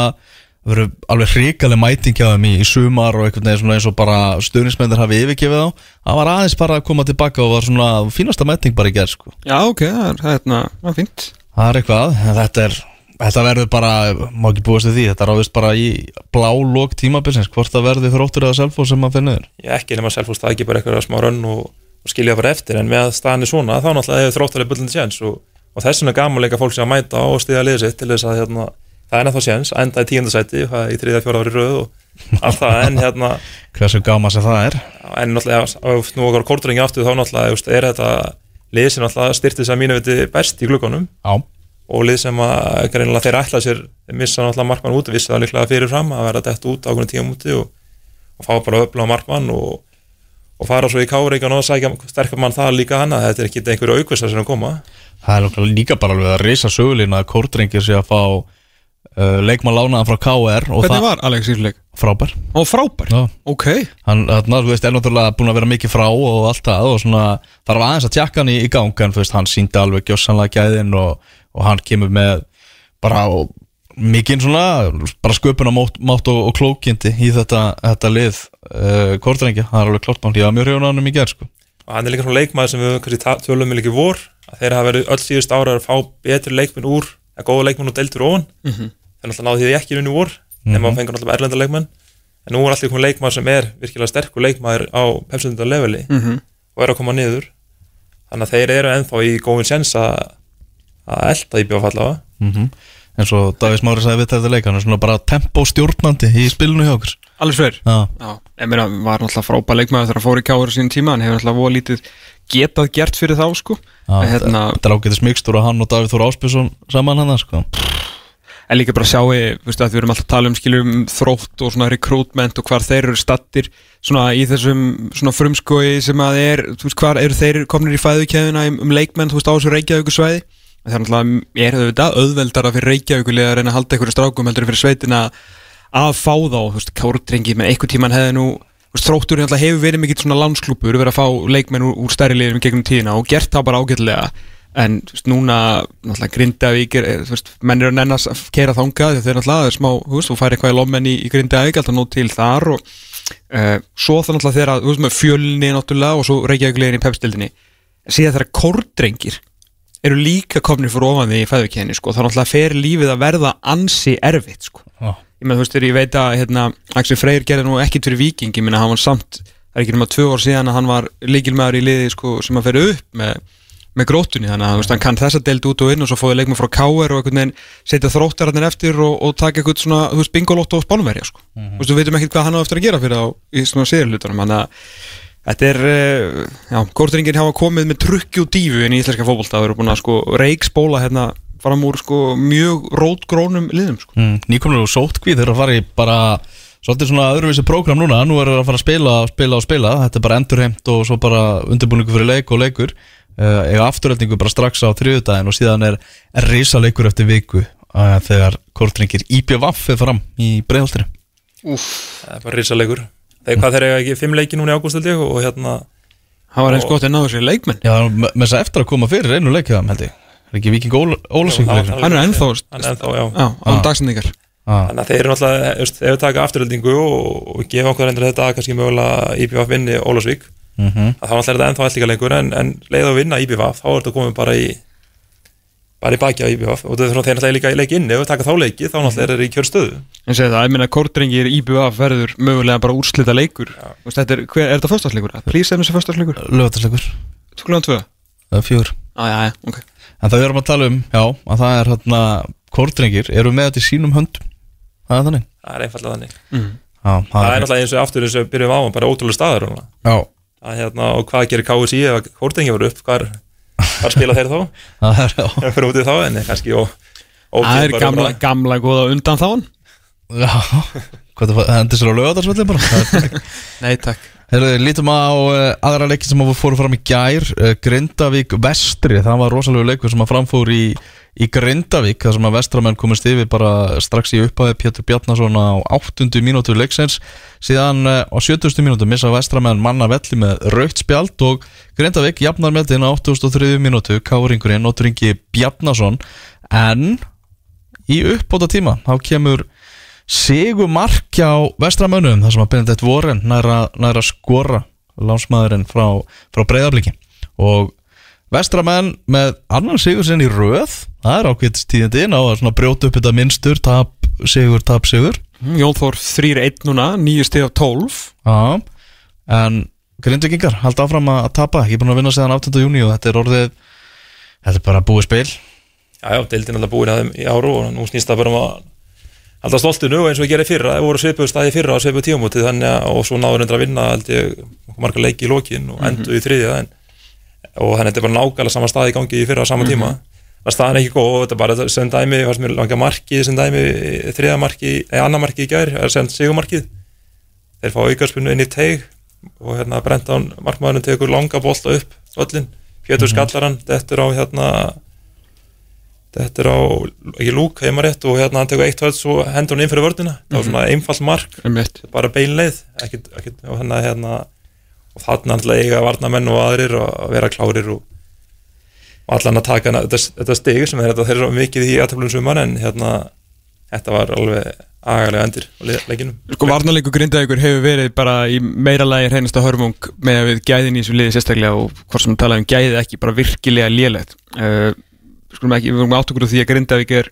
það verður alveg hrikaleg mæting hjá þeim í, í sumar og einhvern veginn svona eins og bara stuðnismennir hafi yfirgefið á það var aðeins bara að koma tilbaka og var svona fínasta mæting bara í gerð sko. Já ok, það er, hérna, það er fint Það er eitthvað, þetta er þetta verður bara, má ekki búast því þetta ráðist bara í blá lók tímabilsins hvort það verður þróttur eða selfos sem maður finnir Já ekki nema selfos, það er ekki bara eitthvað smá rönn og, og skilja bara eftir en með staðinni svona þá náttúrulega hefur þróttur eða bullandi séns og, og þess vegna gamanleika fólk sem að mæta og stiða liðið sitt til þess að hérna, það er náttúrulega séns, enda í tíundasæti í þriða fjóra ári rauð og allt það en hérna hversu gáma sem það er. en náttúrulega, nú okkar kórturingi aftur þá náttúrulega er þetta lið sem náttúrulega styrtið sem mínu viti best í glukkonum Já. og lið sem að greinilega þeir ætla sér missa náttúrulega markmann út, vissi það líklega fyrir fram að vera dætt út ákveðin tíum úti og, og fá bara öfla á markmann og, og fara svo í káreikan og sækja sterkar mann það líka hana, þetta er ekki einhverju aukvisa sem koma Það er líka bara alveg að reysa sögulín að kórdrengir sé að fá uh, leikmann lánaðan frá KR Hvernig var Alex Ísleik? Frábær. Ó, frábær, Já. ok. Hann, þú veist, er náttúrulega búin að vera mikið frá og allt það og svona þarf aðeins að tjekka hann í, í gang en þú veist, hann síndi alveg gjósanlega gæðin og, og hann kemur með bara mikið svona bara sköpuna mátt, mátt og, og klókindi í þetta, þetta lið uh, kórdrengja, það er alveg klart mál, um og hann er líka svona leikmaður sem við kannski tölum með líki vor að þeir hafa verið öll síðust ára að fá betri leikminn úr, að góða leikminn úr deiltur ofan mm -hmm. þeir náttúrulega náðu því ekki unni vor mm -hmm. nema að fengur náttúrulega erlenda leikmenn en nú er alltaf einhvern leikmaður sem er virkilega sterkur leikmaður á pepsundar leveli Mm -hmm. og er að koma niður þannig að þeir eru ennþá í góðin sens að að elda í bjófallega eins og Davís Mári sagði við þetta leik hann er svona bara tempo stjórnandi í spilinu hjá okkur. Alveg sver ég meina, var náttúrulega frábæð leikmaður þegar hann fór í káður sín tíma, hann hefur náttúrulega voða lítið getað gert fyrir þá, sko. Já, En hérna, Þetta er ágætið smikstur og hann og Davíð Þór Áspjösson saman hann sko. en líka bara sjá við, veistu að við erum alltaf að tala um skiljum þrótt og svona recruitment og hvar þeir eru stattir svona í þessum svona frumskói sem að er, þú veist, hvar eru þeir komnir í fæðukæðuna um, um leikmenn, þú veist, á þessu Reykjavíkusvæði það er náttúrulega, er auðvitað auðveldara fyrir Reykjavíkulega að reyna að halda einhverju strákum heldur fyrir sveitina að fá þá, þú veist, kártrengi með einhver tíman hefði nú, þú veist, þróttur náttúrulega hefur verið mikill svona landsklúpur, verið að fá leikmenn úr, úr stærri liðum gegnum tíðina og gert það bara ágætlega. En þú veist, núna náttúrulega Grindavík er, þú veist, menn eru að nenn að kera þangað þegar þeir náttúrulega er smá, þú veist, þú fær eitthvað í lommen í, í Grindavík, alltaf nót til þar og uh, svo það náttúrulega þegar, þú veist, með fjölni náttúrulega og svo pepstildinni síðan þegar kórdrengir eru líka komnir fyrir ofan því í fæðukenni, sko, þá náttúrulega fer lífið að verða ansi erfitt, sko Já. ég með veist, ég veit að hérna, Axel Freyr gerði nú ekkit fyrir viking ég minna, hann var samt, það er ekki nema tvö ár síðan að hann var líkilmaður í liði sko, sem að ferja upp með, með grótunni þannig að þú veist, hann kann þessa deild út og inn og svo fóði leikma frá K.R. og setja þróttararnir eftir og, og taka eitthvað svona, þú veist, bingolótt og spánverja sko. þú veist, við veitum ekkert hvað hann á eftir að gera fyrir á í svona sérlutunum, þannig að Þetta er, uh, já, kórturingin hafa komið með trukki og dífu inn í íslenska fótbolta og eru búin að sko reikspóla hérna fram úr sko mjög rótgrónum liðum sko. mm, Nýkomur og sótkvíð þeir eru að fara í bara Svolítið svona öðruvísi prógram núna. Nú er það að fara að spila, spila og spila. Þetta er bara endurheimt og svo bara undirbúningu fyrir leik og leikur. Uh, Ega afturöldingu bara strax á þriðudaginn Og síðan er, risa leikur eftir viku uh, Þegar kortringir IPVF er fram í breiðaltri það er bara risalegur þegar hvað þeir eiga ekki fimm leiki núna í ágúst held ég og hérna Það var eins gott að náðu sér leikmenn Já, með með þess að eftir að koma fyrir einu leik hjá þeim held ég Er ekki Viking Óla, Ólasvík Já, leikur? Hann er ennþá án Ah. dagsendingar Ah, Þannig að þeir eru náttúrulega, ef við taka afturöldingu og, gefa okkur endur þetta að kannski mögulega IBVF vinni Ólasvík mhm. að þá er þetta ennþá allíka lengur en, en leið að vinna IBVF þá er þetta komið bara í bara í baki á IBVF og það er þeir náttúrulega líka í leik inni við taka þá leiki þá náttúrulega er þeir í kjörstöðu En segi það, ég meina Kortrengir IBF verður mögulega bara úrslita leikur. Þú veist, þetta er, hver, er þetta föstarsleikur? Please, er þessi föstarsleikur? Lögatarsleikur Skluðan tvö? Fjögur. Á, já, já, ok. En það við erum að tala um, já, að það er hérna Kortringir eru með þetta í sínum höndum. Það er þannig. Það er einfallega þannig. Mm. Já, það er náttúrulega eins og aftur eins og byrjum á bara ótrúlega staður núna. Já, að hérna, og hvað gerir KSI ef Kortengi verður upp? Hvar, hvar spila þeir þá? Það er, fyrir útið þá en kannski og, Það er gamla, gamla góða undan þáan Já, hvað það hendur sér á lögadarsvöldin bara. Nei, takk. Heyrðu, lítum á uh, aðra leiki sem fóru fram í gær. Uh, Grindavík Vestri, það var rosalega leikur sem að framfór í, í Grindavík þar sem að vestramenn komist yfir bara strax í upphæði Pétur Bjarnason á 8. mínútu leiksins síðan uh, á 70. mínútu missa vestramenn manna velli með raukt spjald og Grindavík jafnar með þetta á 83. mínútu Káringurinn og Dringi Bjarnason en í uppbóta tíma þá kemur sigur markja á vestramönnum þar sem að Benedikt Warren næra, næra skora lánsmaðurinn frá, frá breyðarbliki og vestramenn með annan sigur sinn í röð. Það er ákveðist tíðandi ná að svona brjóta upp þetta minnstur, tap, sigur, tap, sigur. Mm, Jón Þór 3-1 núna, 9 stig af 12 Já, en grindvikingar halda áfram að tapa, ég er búin að vinna síðan 18. júni og þetta er orðið þetta er bara búið spil. Já, já, deildin er alltaf búin að þeim í áru og nú snýst það bara um að halda stoltinu og eins og við gerum fyrra, það voru svipuð staði fyrra tíumútið þannig að og svo náður endur að vinna ég marga leiki í lokin og endur í þriðja en, og þannig að þetta er bara nákvæmlega sama staði í gangi í fyrra á sama tíma. Það staðan ekki góð þetta er bara sem dæmi, fannst mér langa markið sem dæmi, þriða markið, eða annar markið í gær, er sem sigumarkið þeir fá aukarspunnu inn í teig og hérna Brendan markmaðurinn tekur langa bolta upp völlin, Pétur Skallaran þetta er á hérna þetta er á, ekki lúk heima rétt og hérna hann tekur eitt höll og hendur hann inn fyrir vördina það var svona einfalt mark, um mitt bara beinleið ekkit, ekkit, og hérna, hérna og þarna alltaf eiga varnamenn og aðrir að vera klárir og, og allan að taka þetta, þetta stig sem er þetta þeir eru mikið í aðtöflum sumar en hérna þetta var alveg agalega endir á le- leikinum Sko varnarleiku grindaðíkur hefur verið bara í meira lagi hreinasta hörmung með að við gæðin í þessu liði sérstaklega og hvort sem talaðum gæðið ekki, bara virkilega lélegt. Uh, Skulum ekki, við vorum átt okkur á því að Grindavík er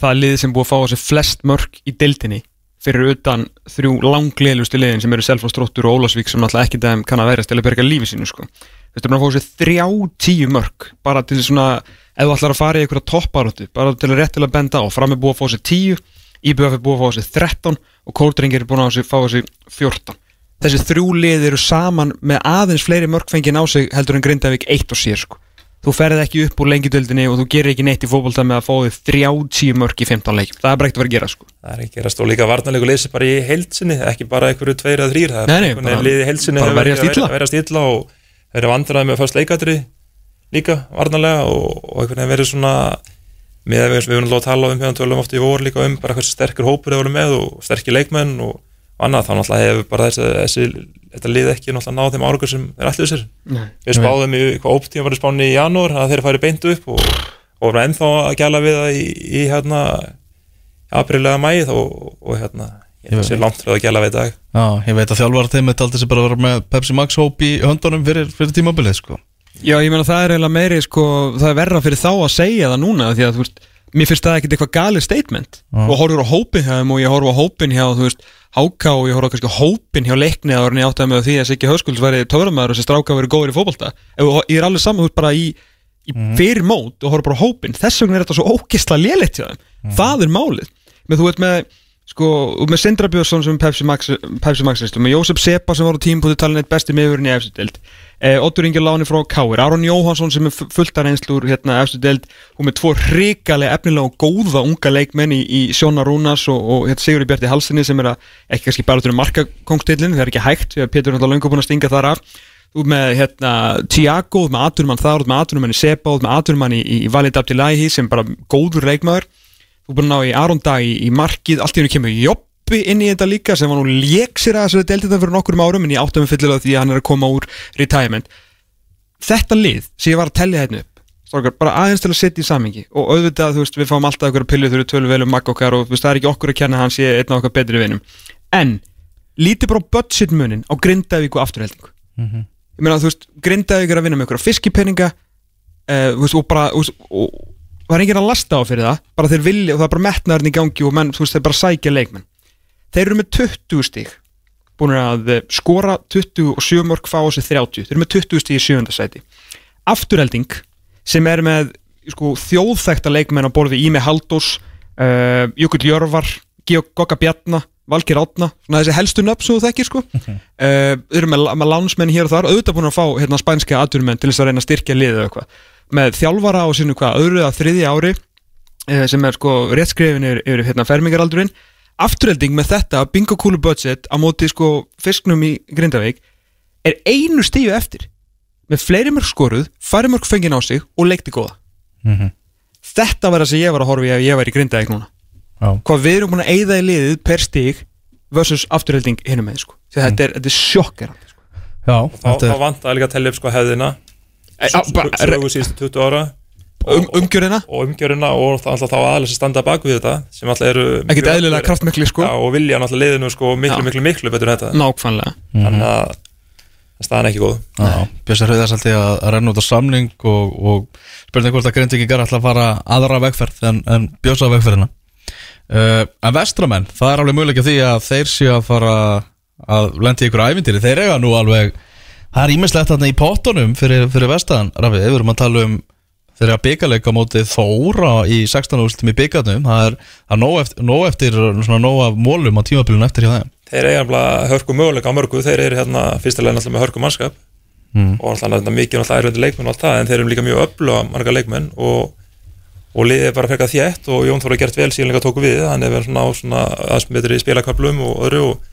það liði sem búið að fá á sig flest mörk í deildinni fyrir utan þrjú langleilustu liðin sem eru Selfoss, Stróttur og Ólasvík sem náttúrulega ekki þeim kann að verðast til að berga lífi sínu sko. Það er búin að fá sig þrjá tíu mörk bara til svona, ef þú ætlar að fara í einhverja topparóttu, bara til að rétt til að benda á fram er búið að fá sig tíu, IBF er búið að fá sig 13 og Kóldringir er búin að fá sig 14 þessi þrjú lið eru saman með aðeins fleiri mörkfengin á sig heldur en Grindavík eitt og sér sko. Þú ferð ekki upp úr lengjudöldinni og þú gerir ekki neitt í fótbolta með að fá þig 30 mörk í 15 leikjum það er bara ekkert að vera að gera sko. það er ekki gerast og líka varnarleiku leysi bara í heilsinni ekki bara einhverju tveir eða þrýr það er bara- heilsinni að verjast illa og þeir eru vandraði með fyrst leikatri líka varnarlega og, og einhvern veginn verið svona með að við við erum að tala um hérna tölum oft í vor líka um bara hversu sterkur hópur þeir voru með og sterkir leikmenn og annað þá náttúrulega hefur bara þessi, þessi þetta lið ekki náttúrulega náð þeim árakur sem þeir ætluðu sér Nei. við spáðum í hvað óptíma var spáni í janúar að þeir færi beint upp og, og voru ennþá að gæla við það í, í hérna aprilega mæð og, og hérna ég Jú. sé langt frá að gæla við í dag Já, ég veit að þjálfara þeim þetta aldrei sem bara að vera með Pepsi Max hóp í höndunum fyrir, fyrir tímabilið sko. Já, ég meina það er eiginlega meiri sko, það er verra fyrir þá að segja það núna því að þú veist, mér finnst það ekkert eitthvað galið statement. Já. og horfur á hópin hjá þeim og ég horf á hópin hjá þú veist, Háka og ég horf á kannski hópin hjá leikni að orðin ég átti að með því að Siggi Höskulds væri töframæður og þessi stráka verið góður í þú- ég er alveg saman, þú veist, bara í, í fyrir mót og horf bara á hópin þess vegna er þetta svo ógisla léleitt hjá þeim. Það er málið, með þú veit með sko, með Sindra Björnsson sem er Pepsi Max, Pepsi Max með Jósef Sepa sem var á tímpúti talin eitt besti miðurinn í deild eh, Ingi Láni frá Káir, Aron Jóhansson sem er fu- fullt af reynslur hérna efstu deild og með tvo hrikalega efnilega og góða unga leikmenn í, í Sjóna Rúnas og, og hérna, Sigurði Bjarti Halsinni sem er að ekki kannski bara til markakongstillin, það er ekki hægt Pétur er náttúrulega löngu búin að stinga þar af. Ert með hérna, Tiago, ert með aturumann þar, ert með aturumann í Sepa, þú ert með aturumann í, í Valid Abdillahi sem bara góður er búin að ná í Aron Dag í, í markið allt í hennu kemur Joppi inn í þetta líka sem var nú lék sér að þessari delta fyrir nokkurum árum en ég áttum fyllilega því að hann er að koma úr retirement. Þetta lið sem ég var að tellja hérna upp strókar, bara aðeins til að setja í samingi og auðvitað, þú veist, við fáum alltaf okkur að pillu þegar við tölum vel um makk okkar og veist, það er ekki okkur að kenna að hann sé einn af okkar betri vinum. En, lítið bara budget munin á Grindavík og afturheldingu ég meina, þú veist, Grindavík er að vinna með okkur á fiskipenninga uh, þú veist, og bara og, og, og það er enginn að lasta á fyrir það bara þeir vilja og það er bara metnaðurinn í gangi og menn, þú veist, þeir bara sækja leikmenn þeir eru með 20 stíg búin að eh, skora 27 mörg fá sig 30, þeir eru með 20 stíg í sjönda sæti. Afturhelding sem er með sko, þjóðþekta leikmenn á borði Ími Haldós uh, Jökull Jörvar Georg Gokka Bjarna Valgir Átna, svona þessi helstu nöfn sem þú þekkir sko. Uh, eru með, með lánsmenn hér og þar, auðvitað búin að fá hérna, spænska aturmenn til þess að reyna að styrkja liðið eitthvað, með þjálfara á sinu hvað, öðru að þriðja ári uh, sem er sko réttskrifin yfir, yfir hérna, fermingaraldurinn, afturhelding með þetta bingo kúlu budget á móti sko fisknum í Grindavík er einu stíu eftir. Með fleiri mörg skoruð, færi mörg fengið á sig og leikti góða. Þetta var það sem ég var að horfa í ef ég var í Grindavík núna. Já. hvað við erum búin að eyða í liðið per stíg versus afturhelding hinum með sko. því að þetta er, þetta er sjokkerandi sko. Já, þá, vant að líka að tellja upp sko hefðina. E, á, bara- sögu síðustu 20 ára um, umgjörina, og umgjörina og alltaf þá aðalega sem standa bak við þetta sem alltaf eru ekkert eðlilega kraftmikli sko. Já, og vilja náttúrulega liðinu sko miklu, Já. miklu, miklu betur en þetta. Nákvæmlega. Þannig að staðan er ekki góð. Já, Björns er hreðast alltaf að, að renna út á samning og, og spurning hvort að grindvíkingar ætla að fara aðra vegferð en, en Björns að vegferðina. Uh, En vestramenn, það er alveg möguleik því að þeir séu að fara að lendi í ykkur ævintýri, þeir eiga nú alveg það er ímislegt þarna í pottunum fyrir, fyrir vestan, Rafið, við erum að tala um þeir eru að byggaleika mótið Þóra í 16. úrslutum í byggarnum það er, er nóg eftir, nóg eftir svona nóg af mólum á tímabilinu eftir hjá þeim. Þeir eiga nefnilega hörku möguleika á mörgu. Þeir eru hérna fyrstilega náttúrulega með hörku mannskap. Mm. og náttúrulega mikið náttúrulega erfindi leikmenn og allt það en þeir eru líka mjög öfluga marga leikmenn og, og liðið er bara frekar þétt og Jón Þóra gert vel síðan líka tóku við. Hann er verið svona á svona aðsmyndri spilaköplum og öðru og,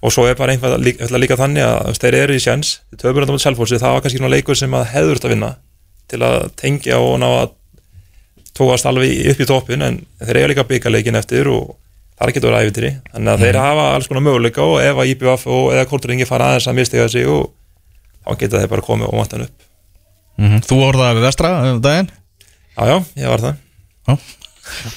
og svo er bara einhvað líka, líka þannig að þeir eru í sjens þeir töfur þetta mot Selfossi. Það var kannski leikur sem að hefður þetta að vinna til að tengja og ná að tóast alveg upp í toppin en þeir eiga líka byggarleikin eftir og það er ekki að vera æfintýri þannig að þeir hafa alls konar möguleika og ef að IBF og eða Kortringi fara aðeins að mistiga sig og þá geta þeir bara komið og vantan upp. Mm Þú orðaði við vestra um daginn? Já, já, ég var það Já,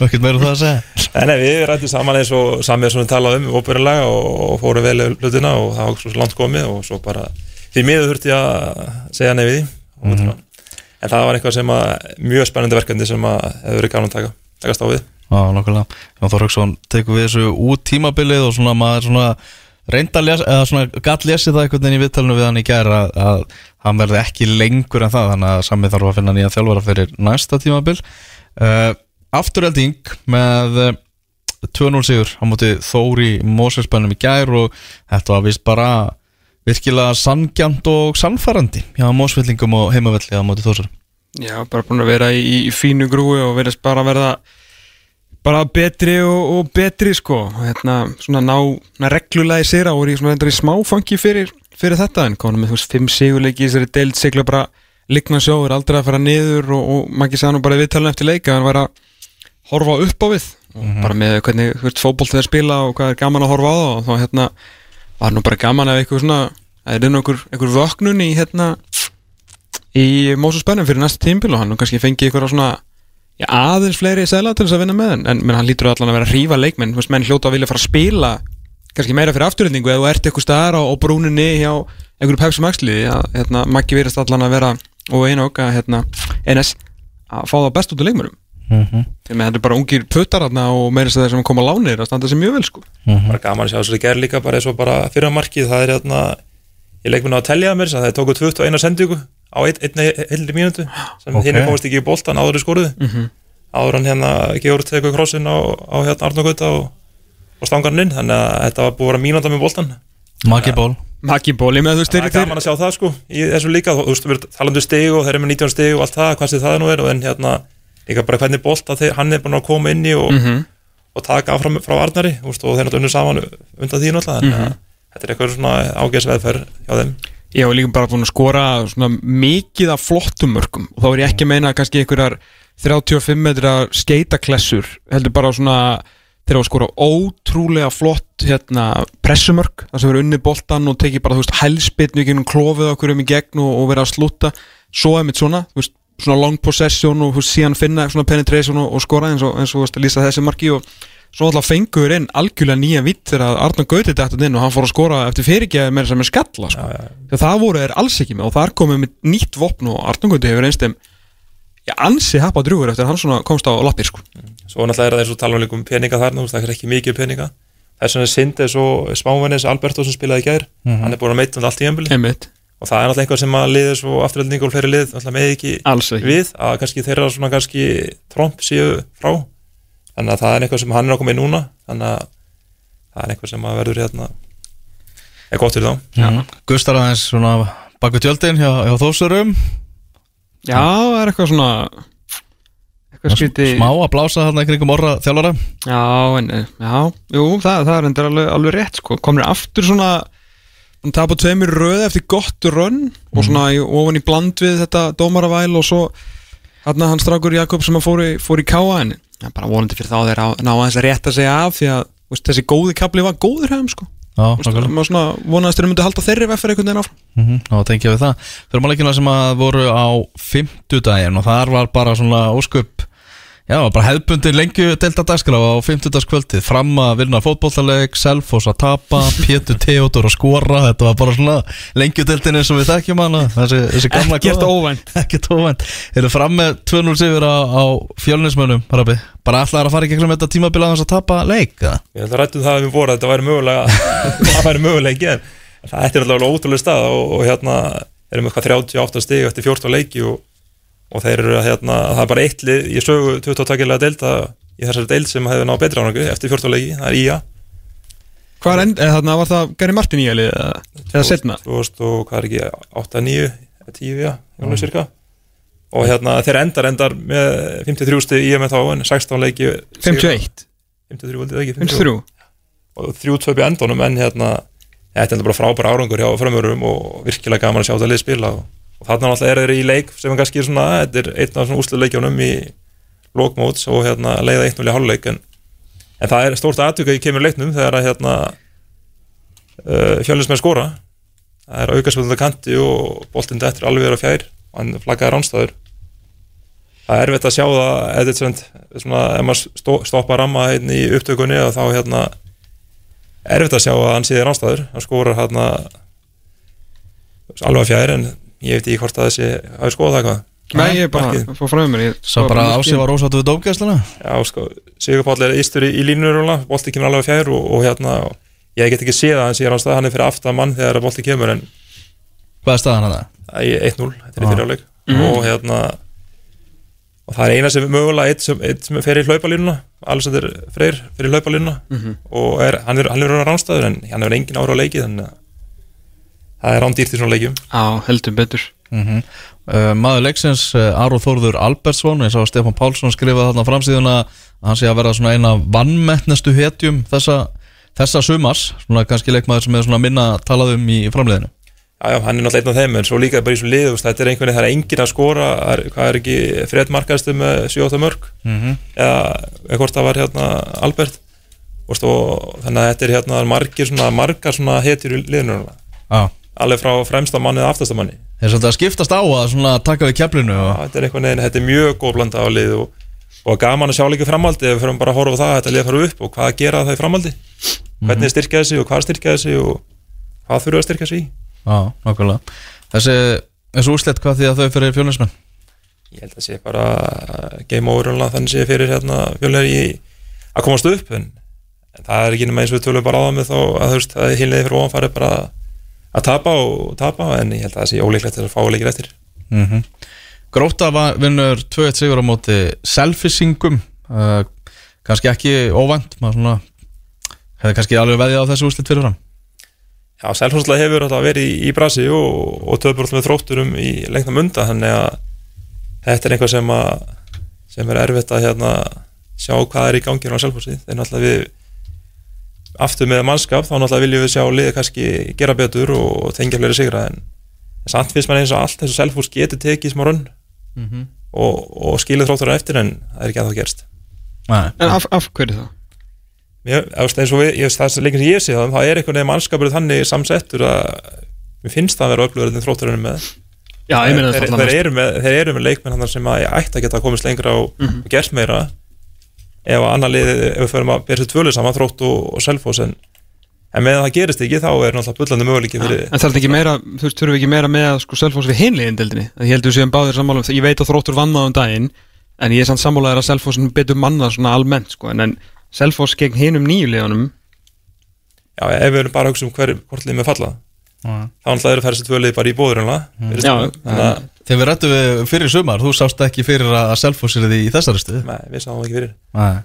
ekkert meira um það að segja? En nei, við rættum saman eins og samið sem við talaðum um óbyrjulega og, og fórum vel hlutina og það var svo langt komið og svo bara því miður þurfti að segja við því. Mm -hmm. En það var eitthvað sem að mjög spennandi verkefni sem að hefur verið gafn að taka takast á við. Já, nokkulega Jón Þorröksson tekur við þessu út tímabilið og svona maður svona reynda að lesa, eða svona gatt lesið það einhvern veginn í viðtalinu við hann í gær að, hann verði ekki lengur en það þannig að samið þarf að finna nýja þjálfara fyrir næsta tímabil. Uh, Afturhelding með uh, 2-0 sigur á móti Þóri Móselsbænum í gær og þetta var vist bara virkilega sangjant og sannfærandi hjá Mósvillingum og heimavelli á móti Þórsar Já, bara búin að vera í, í fínu grúi og verðist bara að verða bara betri og, og betri sko. Hérna svona ná, ná reglulega í sér og voru í svona reyndar í smáfangi fyrir, fyrir þetta en konum með þú veist fimm sigurleiki í þessari deild sigla bara ligna sjó er aldrei að fara niður og, og maður ekki sagði nú bara í viðtalinu eftir leika hann var að horfa upp á við. Og bara með hvernig þú veist fótbolt þeir spila og hvað er gaman að horfa á það og þá hérna var nú bara gaman að eitthvað svona er nú einhver, einhver vöknun í hérna í Mósus Bennum fyrir næsta tímbil og hann nú kannski fengi ykkur svona já, aðeins fleiri sæla til þess að vinna með hann en menn, hann lítur allan að vera að hrífa leikmenn. Veist, menn hljóta að vilja fara að spila kannski meira fyrir afturhendingu eða þú ert eitthvað á, á brúninni hjá einhverju Pepsi Max liði. Að hérna, Maggi verðist allan að vera og einok að hérna, NS að fá það best út úr leikmennum mm -hmm. þetta er bara ungir puttar þarna og meira þess að þeir sem koma lánir að standa sér mjög vel sko bara gaman að sjá þess að það ger líka bara eins og bara fyrir að markið það er hérna ég leik mér að tellja að mér það er tókuð 21 sendingu á ein, einni heilri mínútu sem Ok. okay. hinn komast ekki í boltan áður í skoruðu Mhm. áður hann hérna Georg tekur krossin á, á hérna Arnogöta og og stangarinn inn þannig að þetta var búið að vera mínúnda með boltan Maggi ból Maggi Bóli með þú veist það þeir, er gaman að sjá það sko í þessu líka þú veist, við erum talandi stig og þeir eru með 19 stig og allt það, hvað sem það nú og en líka bara hvernig bolta þeir, hann er búin að koma inn í og, Mhm. og taka áfram frá Arnari veist, og þeir náttúrulega unnu saman undan því náttúrulega Mhm. að þetta er eitthvað svona ágæðsveðferð hjá þeim Ég hef líka bara búin að skora mikið af flottum mörgum og þá er ég ekki að meina kannski einhverjar 35 metra skeitaklessur heldur bara svona þegar að skora ótrúlega flott hérna, pressumörk, það sem verður unni boltan og tekið bara, þú veist, hælspitnu í gegnum klofið okkur um í gegn og, og vera að slúta svo er mitt svona, þú veist, svona long possession og síðan finna svona penetration og, og skora eins og, eins og veist, lýsa þessi marki og svo alltaf fengur inn algjörlega nýja vitt þegar Arnar Gauti dættu inn og hann fór að skora eftir fyrirgeði með þess að með skalla sko. já, já. Þegar það voru þeir alls ekki með og þar komið með nýtt vopn og Arnar Gauti hefur einst þeim já, ansi happa drúgur eftir að hann svona komst á lappir sko. svo náttúrulega er það eins og tala um líka um peninga þarna það er ekki mikið peninga vegna er synd eins og smávennis Alberto sem spilaði í gær hann er búin að meita um allt í einmitt, og það er náttúrulega einhver sem að liðið svo afturöldning og fleiri lið náttúrulega með ekki ekki. við að kannski þeirra svona kannski tromp séu frá. Þannig að það er eitthvað sem hann er að koma í núna þannig að það er eitthvað sem að verður hérna er gott fyrir þá. Mhm. Gustar aðeins svona baku tjöldin hjá, hjá þósurum já, það er eitthvað svona eitthvað skríti Smá að blása þarna í kringum orra þjálfara. Já, en, eh, já, jú, það, það er endur alveg, alveg rétt sko. komur aftur svona hann tapar tveimur röð eftir gott rönn og svona í, ofan í bland við þetta dómaravæl og svo hann hann strákur Jakob sem að fór í, fór í káa en ja, bara vonandi fyrir þá þeir að ná aðeins að rétta sig af því að veist, þessi góði kapli var góður hefum sko. Maður svona vonaðist þeir myndi halda þeirri veffur einhvern veginn áfram. Mhm, Já, tengja við það. Fyrir máleikina sem að voru á fimmtudaginn og þar var bara svona ósköp Já, bara hefðbundin lengju delta dagskrá á fimmtudagskvöldið. Fram að vinna fótbollaleik, Selfoss að tapa, Pétur Theodor að skora. Þetta var bara svona lengju deltinni sem við þekkjum hana. Þessi, þessi gamla ekkert óvænt. Ekkert óvænt. Eru fram með 2-0 sigur á, á fjölnismönnum Rabbi. Bara allar að fara í gegnum þetta tímabila að tapa leik eða? Ég held að rættum það að við voru að þetta væri mögulega það væri mögulega ekki en það ætti alltaf ótrúlega stað og, og hérna erum við eitthvað 38 stig eftir 14 leiki og, og þeir eru að hérna það er bara eitt lið, ég sögu 22 delta í þessari deild sem hefði náð betra ánægu eftir 14 leiki, það er IA Hvað er end, eða þarna var það Gary Martin í alið eða, setna 2000 og hvað er ekki, 8, 9 10, já, jónuleg cirka og hérna þeir endar endar með 53 stig IA með þá en 16 leiki 51, 53, held ég ekki, 53 og þrjú. Tvöp í endunum en hérna þetta er bara frábæra árangur hjá framörum og virkilega gaman að sjá þetta lið spila og, og þarna náttúrulega er þeir í leik sem er kannski svona, þetta er einn af svona úsluleikjónum í lókmóts og hérna leiða 1-0 í háluleik en, en það er stórt aðtöku í kemur leiknum þegar að hérna uh, fjölusmenn skora. Það er aukarsvölda kanti og boltinn dettur alveg vera fjær og hann flaggaði ránstæður það er erfitt að sjá það eða þetta svona, ef maður stoppa ramma hérna í upptökunni og þá hérna erfitt að sjá að hann síðir ránstæður hann skorar hérna alveg að fjær en ég veit ekki hvort að þessi hafi skoðað eitthvað. Nei, ég er bara fá frá mér ég, Sá bara ásið var ósáttu við dómgæsluna? Já, sko, Sigur Páll er ístur í, í línurúla, bolti kemur alveg fjær og, og hérna, ég get ekki séð að hann sé ránstæð, hann er fyrir aftan mann þegar bolti kemur en Hvað er staðan hann það? það er 1-0, þetta er í Ah. fyrirjáleik og hérna og það er eina sem er mögulega eitt sem, eitt sem fer í hlaupalínuna Alexander Freyr fer í hlaupalínuna. Og er, hann er, hann er ránstæður en hann er engin ára á leiki þannig að það er rándýrt í svona leikjum. Já, heldur betur. Mm uh, maður leiksins uh, Aron Þórður Albertsson eins og Stefán Pálsson skrifaði þarna framsíðuna að hann sé að vera svona eina vannmettnestu hetjum þessa, þessa sumars. Svona kannski leikmaður sem er svona minna talað um í framleiðinu Já, já, hann er náttúrulega einn af þeim, en svo líka bara í svo lið, þetta er einhvern veginn, það er engin að skora, er, hvað er ekki Fred markaðstu með 7-8 mörg, mm -hmm. eða hvort það var hérna Albert, og þannig að þetta er hérna margir svona, margar svona hetjur í liðinu, núna. Já, alveg frá fremsta manni eða aftasta manni. þeir svolítið að skiptast á að svona taka við keflinu og þetta er einhvern veginn, þetta er mjög góð blanda á lið og, og gaman að sjá líka framhaldi, ef við fyrir bara að horfa á það, að þetta lið fara upp og hvað gera það í framhaldi, hvernig styrkja þessi og hvað styrkja þessi og hvað þurfa að styrkja þessi í. Já, nákvæmlega Þessi, þessi úrslit hvað því að þau fyrir fjónismenn ég held að sé bara game over þannig sé fyrir hérna fjölnir í að komast upp en, en það er ekki nema eins og við tölum bara á það með þá að þú veist að hinliði fyrir ofan farið bara að tapa og tapa en ég held að það sé ólíklegt að fá leikir eftir. Mm Gróta var- vinnur 2-1 sigur á móti selfisingum uh, kannski ekki óvænt maður svona hefði kannski alveg veðið á þessu úslit fyrir fram. Já, Selfonslega hefur alltaf verið í, í brasi og, og töfur alltaf með þrótturum í lengna munda þannig að þetta er einhvað sem, að, sem er erfitt að hérna, sjá hvað er í ganginu á Selfossi. Þegar náttúrulega við aftur með mannskap þá náttúrulega viljum við sjá liðið kannski gera betur og tengja fleiri sigra en samt finnst mann eins og allt þessu Selfoss getur tekið smá rönn mm -hmm. og, og skilið þróttur eftir en það er ekki að það gerst Nei, En af, af hverju það? Mér, eða, eins og við, ég, það er leikin sem ég sé það það er einhvern veginn mannskapur þannig samsettur að mér finnst það að vera öflugur en þrótturinn með Já, ég meina þeir, það þeir, eru með, þeir eru með leikmenn sem að ég ætti að geta komist lengra og, Mhm. og gert meira ef að annar liði, ef við förum að bera sér tvölu saman þrótt og, og selfos en, en með það gerist ekki þá er náttúrulega bullandi möguleiki fyrir En það er ekki meira, þú veist, þurfum við ekki meira með að sko Selfoss við hinliðin deildinni? Ég held að við séum báðir sammála um það, ég veit að þróttur vann á um daginn En ég er samt sammálaður að Selfoss betur manna svona almennt sko. En, en Selfoss gegn hinum nýju liðunum já, ef við erum bara að hugsa um hver, hvort liðið með falla þá náttúrulega eru Þegar við rættum við fyrir sumar, þú sást ekki fyrir að Selfoss er því í þessari stuð Nei, við sáum ekki fyrir. Nei,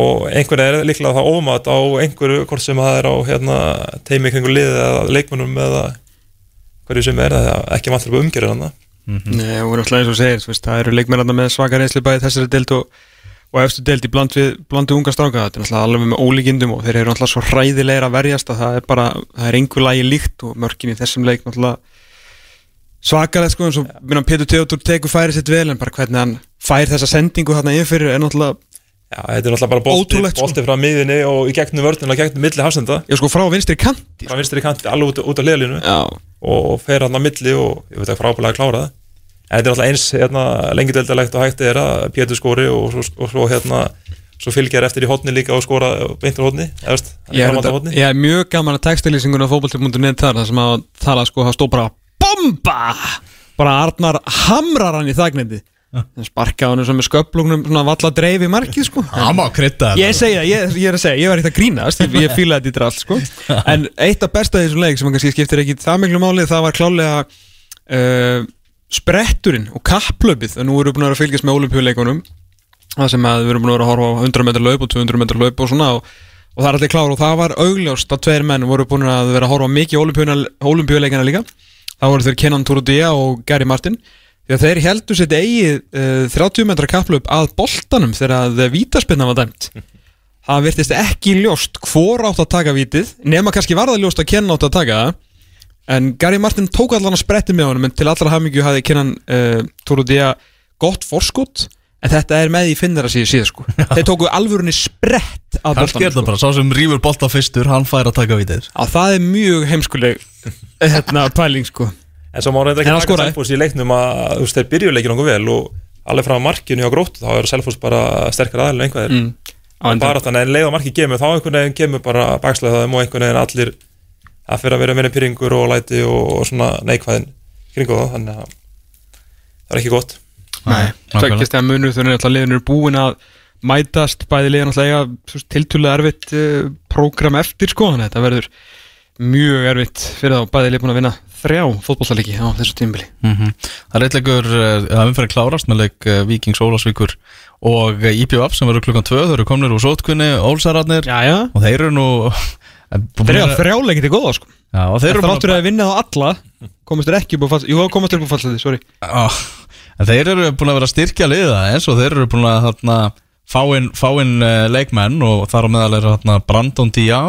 og einhvern er líklega það ómat á einhverju hvort sem það er á hérna, teimi kringu liðið eða leikmennum eða hverju sem er það er ekki vantur upp umgjörður hann Nei, og náttúrulega eins og segir, þú veist, það eru leikmennarna með svaka reynsli bæði þessari deild og, og eftir deild í bland við, bland við unga stráka. Þetta er náttúrulega alveg með ólíkindum og þeir eru náttúrulega svo hræðilegir að verjast að það er bara, það er svakalega sko, eins og minna Pétur Teodor tekur færi sitt vel en bara hvernig hann fær þessa sendingu þarna yfir er náttúrulega, Já, þetta er náttúrulega bara bolti, sko. bolti frá miðinni og í gegnum vörðinu og gegnum milli hafsenda. Já sko frá vinstri kanti frá vinstri kanti alveg út, út á liðlinu Já, og fer hann á milli og ég veit ekki frábælega að klára það en þetta er náttúrulega eins hérna, lengi deildalegt og hægt er að Pétur skori og svo, og svo hérna svo fylgjar eftir í hotni líka og skora beintur hotni eðast, ég er, þetta, ég er mjög gaman að textilýsingun á fótbolti.net þar, þar sem að tala sko, það stó bara BOMBA! Bara Arnar hamrar hann í þagnindi sparka á hann sem er sköplungnum svona valla dreif í markið sko. Það má krydda Ég segi það, ég, ég er að segja, ég var ekkert að grínast ég, fíla þetta í drall sko. En eitt af besta í þessum leik sem kannski skiptir ekki það miklu máli það var klálega uh, spretturinn og kapplöpið og nú erum við búin að fylgjast með olimpíuleikunum það sem að við erum búin að horfa á 100 metrar laup og 200 metrar laup og svona og, og það er allir klár. Og það var augljóst að tveir menn voru búin að vera að horfa mikið olimpíuleikana líka það voru þeir Kenan Turudia og Gary Martin. Því að þeir heldur sitt eigið uh, 30 metra kapplöp að boltanum þegar að vítaspinna var dæmt það virtist ekki ljóst hvor átt að taka vítið nema kannski var það ljóst að Kenan átt að taka en Gary Martin tók allan að spretti með honum en til allra hafmyggju hafði Kenan uh, Turudia gott forskot en þetta er með í finnara síðu síðu sko þeir tóku alvörunni sprett að Kannski er boltanum það sko. bara, sá sem rýfur bolta fyrstur, hann fær að taka vitið á það er mjög heimskuleg hérna pæling sko En svo má reynda En ekki taka. Selfoss í leiknum að þú veist, þeir byrju leikinu nokkuð vel og alveg frá markinu hjá grótt þá er Selfoss bara sterkar aðeins en er mm. á endanum. bara þannig en leið og marki kemur þá einhvern veginn kemur bara bakslega það og einhvern veginn allir að fyrir að vera minni pyrringur og læti og, og tveggjast að munur þannig að liðin eru búin að mætast bæði liðin alltaf eiga tiltúlega erfitt uh, prógram eftir sko þannig að þetta verður mjög erfitt fyrir þá bæði liðin búin að vinna þrjá fótbolltalegi á þessu tímbili Mhm. Það er eitt leikur uh, að umferði klárast með leik uh, Víkings Ólafsvíkur og uh, IPVF sem verður klukkan 2 þau eru komnir úr sótkunni, Ólsararnir. Og þeir eru nú þeir eru að þrjáleiki til góða sko. Já, og þeir eru áttur að vinna þá alla komast þeir ekki upp á fallseti Jú, komast þeir upp á fallseti, sorry. Já, en þeir eru búin að vera styrkja liða eins og þeir eru búin að þarna, fá inn, fá inn uh, leikmenn og þar á meðal er þarna Brandon Diá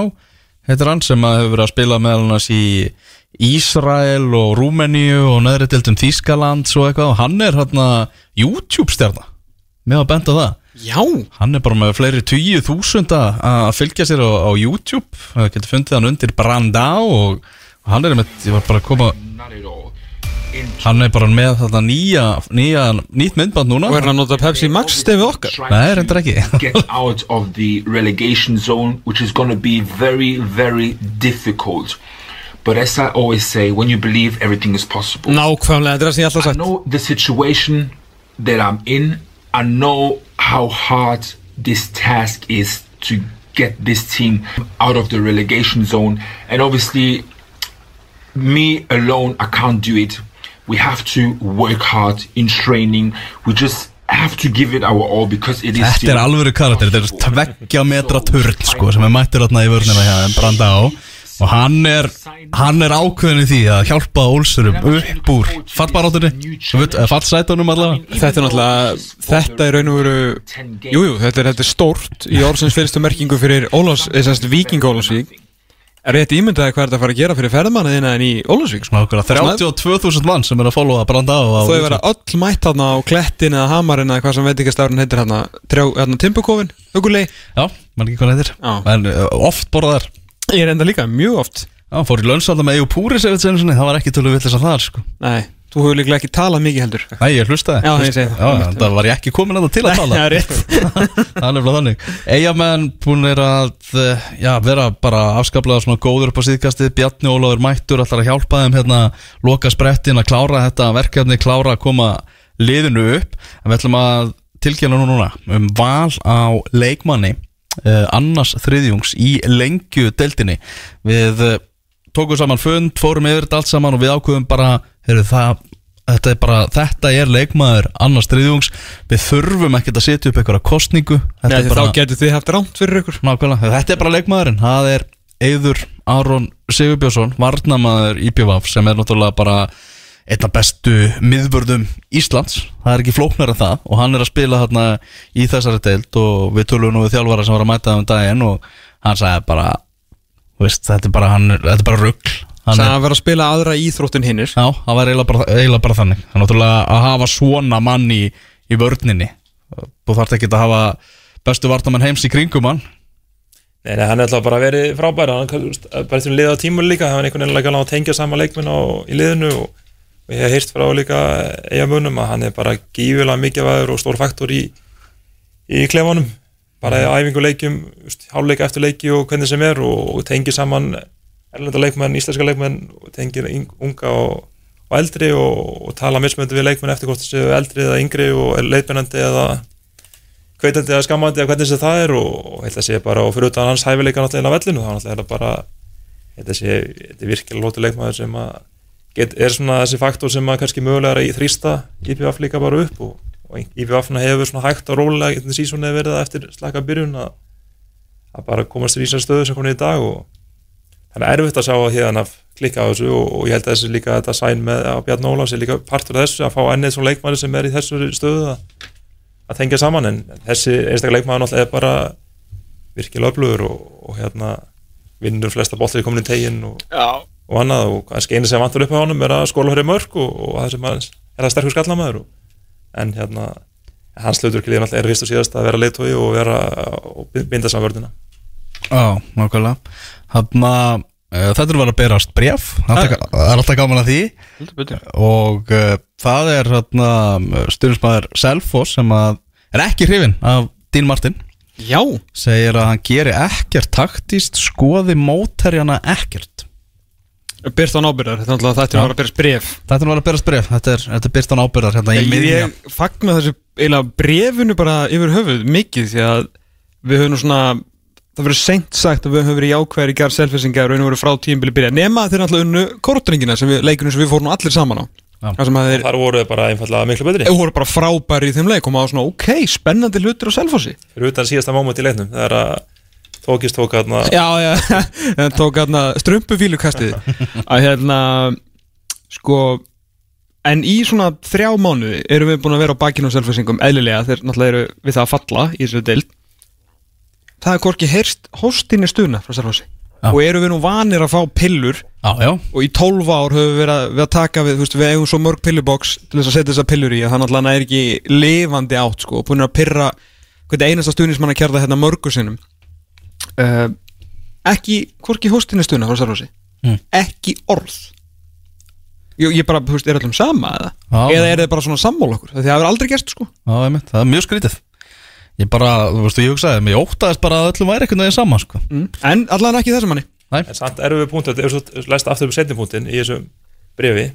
heitir hann sem hefur verið að spila meðal hans í Ísrael og Rúmeníu og neðri dildum Þískaland og eitthvað. Og hann er hérna YouTube stjarna með að benda á það. Já, hann er bara með fleiri tíu þúsund að fylgja sér á, á YouTube. Það getur fundið hann undir Brandá og, og hann er með, ég var bara að koma. Hann er bara með þetta nýja, nýja nýtt myndband núna og er hann að nota Pepsi Max stefið okkar Nei, reyndar ekki get out of the relegation zone, which is going to be very, very difficult. But as I always say, when you believe everything is possible, Nákvæmlega, þetta er það sem ég alltaf I sagt know the situation that I'm in. I know how hard this task is to get this team out of the relegation zone. And obviously, me alone, I can't do it. We have to work hard in training. We just have to give it our all because it is Þetta er alvöru karakter, þetta er tveggja metra turn sko, sem er mættur þarna í vörnina hjá þeim, branda á. Og hann er, hann er ákveðin í því að hjálpa Olsurum upp úr fallbarátunni, fallsætunum allavega. Þetta er náttúrulega, þetta er raun og veru Jújú, jú, þetta, er- þetta er stórt í orðsins fyrstu merkingu fyrir Ólafs, þessast Viking Ólafsvík Er rétt ímyndaði hvað er þetta að fara að gera fyrir ferðmanna þína en í Ólafsvík sko? Nákvæmlega, 32.000 mann sem er að followa branda á Þau vera öll mætt þarna á klettin eða hamarinn eða hvað sem veit ekki stafrun heitir Trjá, þarna Timbukofin, hugulei Já, mann ekki hvað heitir. En uh, oft borðar Ég er enda líka, mjög oft. Já, fór í lönnsvalda með EU Púris eða þetta sinni, það var ekki tölu villis að það sko. Nei, þú hefur líklega ekki talað mikið heldur. Nei, ég hlustaði. Já, ég segi það. Já, það var ég ekki komin að það til að tala. Það er rétt. Það er nefnilega þannig. Eyjamenn búin er að eh, já, vera bara afskaplega svona góður upp á síðkastið. Bjarni Ólafur mættur ætlar að hjálpa þeim hérna loka sprettin að klára þetta verkefni, klára að koma liðinu upp. En við ætlum að tilkynna nú núna um val á leikmanni uh, annars þriðjungs í lengju deildinni við uh, tókum saman fund, fórum yfir þetta allt saman og við ákveðum bara, heyrðu það Þetta er bara, þetta er leikmaður annars þriðjungs, við þurfum ekkert að setja upp einhverja kostningu Nei, bara, þá getur þið haft rámt fyrir ykkur. Nákvæmlega, þetta er bara leikmaðurinn. Það er Eyður Aron Sigurbjörnsson, varnamaður IPVAF sem er náttúrulega bara einn af bestu miðvörðum Íslands. Það er ekki flóknar en það og hann er að spila þarna í þessari deild og við tölum nú við þjálfara sem var að mæta um daginn og hann sagði bara, veist, þetta er bara, hann, er- þetta er bara rugl. Hann Það er, að vera að spila aðra íþróttin hinnir. Já, það var eiginlega bara, eiginlega bara þannig. Það er náttúrulega að hafa svona mann í, í vörninni. Þú þarft ekki að hafa bestu vartamenn heims í kringum hann. Nei, nei, hann er alltaf bara verið frábær. Hann kann- þú veist, bara til að liða á tímul líka hann er einhvern veginn ekki að tengja sama leikminn á, í liðinu og, og ég hef heyrt frá líka eiga munum að hann er bara gífilega mikilvægur og stór faktor í, í klefanum bara í æfingu leikjum, þú veist, hálfleika eftir leiki og hvernig sem er og, og tengir saman erlenda leikmenn, íslenska leikmenn tengir unga og, og eldri og, og tala mismöndi við leikmenn eftir hvort þessu eldri eða yngri og leitmennandi eða hveitandi eða skammandi eða hvernig sem það er og, og þetta sé bara og fyrir utan hans hæfileika náttúrulega vellinu þá náttúrulega er það bara þetta sé, þetta er virkilega lótu leikmaður sem að get, er svona þessi faktor sem að kannski mögulega er að þrýsta IPVF líka bara upp og, og IPVF-na hefur svona hægt rólega í þessi sísónu verið eftir slaka byrjun að, að bara komast til í þessar stöðu sem komin í dag og það er erfitt að sjá að hérna klikka á þessu og, og ég held að þessi líka þetta sæn með á Bjarn Ólafs er líka partur af þessu að fá ennið svona leikmaður sem er í þessu stöðu að að tengja saman. En þessi einstaklega leikmaður náttúrulega er bara virkilega öflugur og, og hérna vinnur flesta bollir komin í tegin og, og annað og kannski einu sem vantur upp á honum er að skóla fyrir mörg og, og það sem að, er það sterkur skallamæður og, en hérna hans hlutur ekki náttúrulega er fyrst og síðast að vera leitói og vera og binda saman vördina Já, nákvæmlega. Þannig að uh, þetta er verið að berast bref Það er er alltaf gaman að því. Og uh, það er hérna, styrnismæður Selfoss sem að er ekki hrifin af Dín Martin. Já, segir að hann geri ekkert taktist skoði móterjana ekkert byrt án ábyrðar Þetta er náttúrulega þetta er að vera að byrja bref Þetta er að berast bref, þetta er, þetta er byrst án ábyrðar hérna í Ég, miðja ég fagna þessu eiginlega brefinu bara yfir höfuð mikið því að við höfum nú svona það verður seint sagt að við höfum verið jákvæðir í gerð selfisingar og einu verið frá tímbili byrja nema þeir náttúrulega unnu kortringina sem við, leikinu sem við fórum nú allir saman á. Að þeir þar voru þeir bara einfallega miklu betri. Þeir voru bara frábæri í þeim leik og maður svona ok, spennandi hlutir á selfossi. Fyrir utan síðasta móment í leiknum það er að tókist tók hérna Já, já, það tók hérna strumpufílu kastið að hérna sko en í svona þrjá mánuði erum við búin að vera á bakinu á selfosingum eðlilega þeir náttúrulega eru við það að falla í þessu deild. Það er hvorki heyrst hóstinni stuna frá selfossi Já. og erum við nú vanir að fá pillur? Já, já, og í 12 ár höfum við verið að, taka við, veist, við eigum svo mörg pilluboks til þess að setja þessar pillur í að það náttúrulega er ekki lifandi átt sko, og búin að pyrra hvernig einasta stuðnismann að kjærða hérna mörgu sinnum uh, ekki, hvorki hóstinni stuna frá Sarfossi Mm. ekki orð. Ég, ég bara, þú veist, er allum sama eða? Já. eða er þið bara svona sammál okkur? Það hefur aldrei gerst sko. Já, einmitt, það er mjög skrítið. Ég bara, þú veist, ég hugsaði, ég óttaðist bara að öllum væri einhvern veginn saman, sko. Mm. en allan ekki þessum manni. Nei, en samt erum við punktu, ef þú læst aftur upp setnipunktin í þessu brefi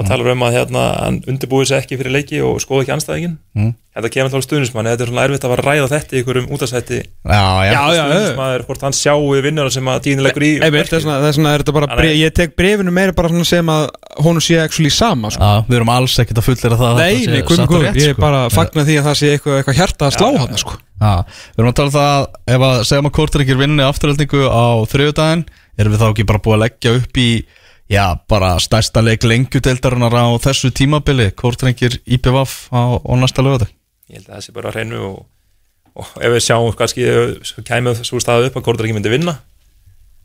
þá þá talar um að hérna, hann undirbúið sér ekki fyrir leiki og skoða ekki anstæðingin Mm. þetta kemur þá stuðnismanni, þetta er svona erfitt að vera að ræða þetta í einhverjum útastætti stuðnismæður, hvort hann sjáu vinnuna sem að tíðin leggur í er Ég tek brefinu meira bara svona sem að honum sé actually sama sko. Já, við erum alls ekkert að fullera það að Nei, satt og guðum, rétt, ég er sko. bara að fagna því að það sé eitthvað, eitthvað hjarta að slá hann sko. Við erum að tala um það ef að segjum að Kortrengir vinni afturhaldningu á þriðudaginn erum við þá ekki bara búið að leggja upp í já, bara stærsta leik lengjudeildarinnar á þessu tímabili Kortrengir IPVF á, á næsta lögadag ég held að það sé bara að hreinu og, og ef við sjáum kannski við kæmum svo staðu upp að Kortur ekki myndi vinna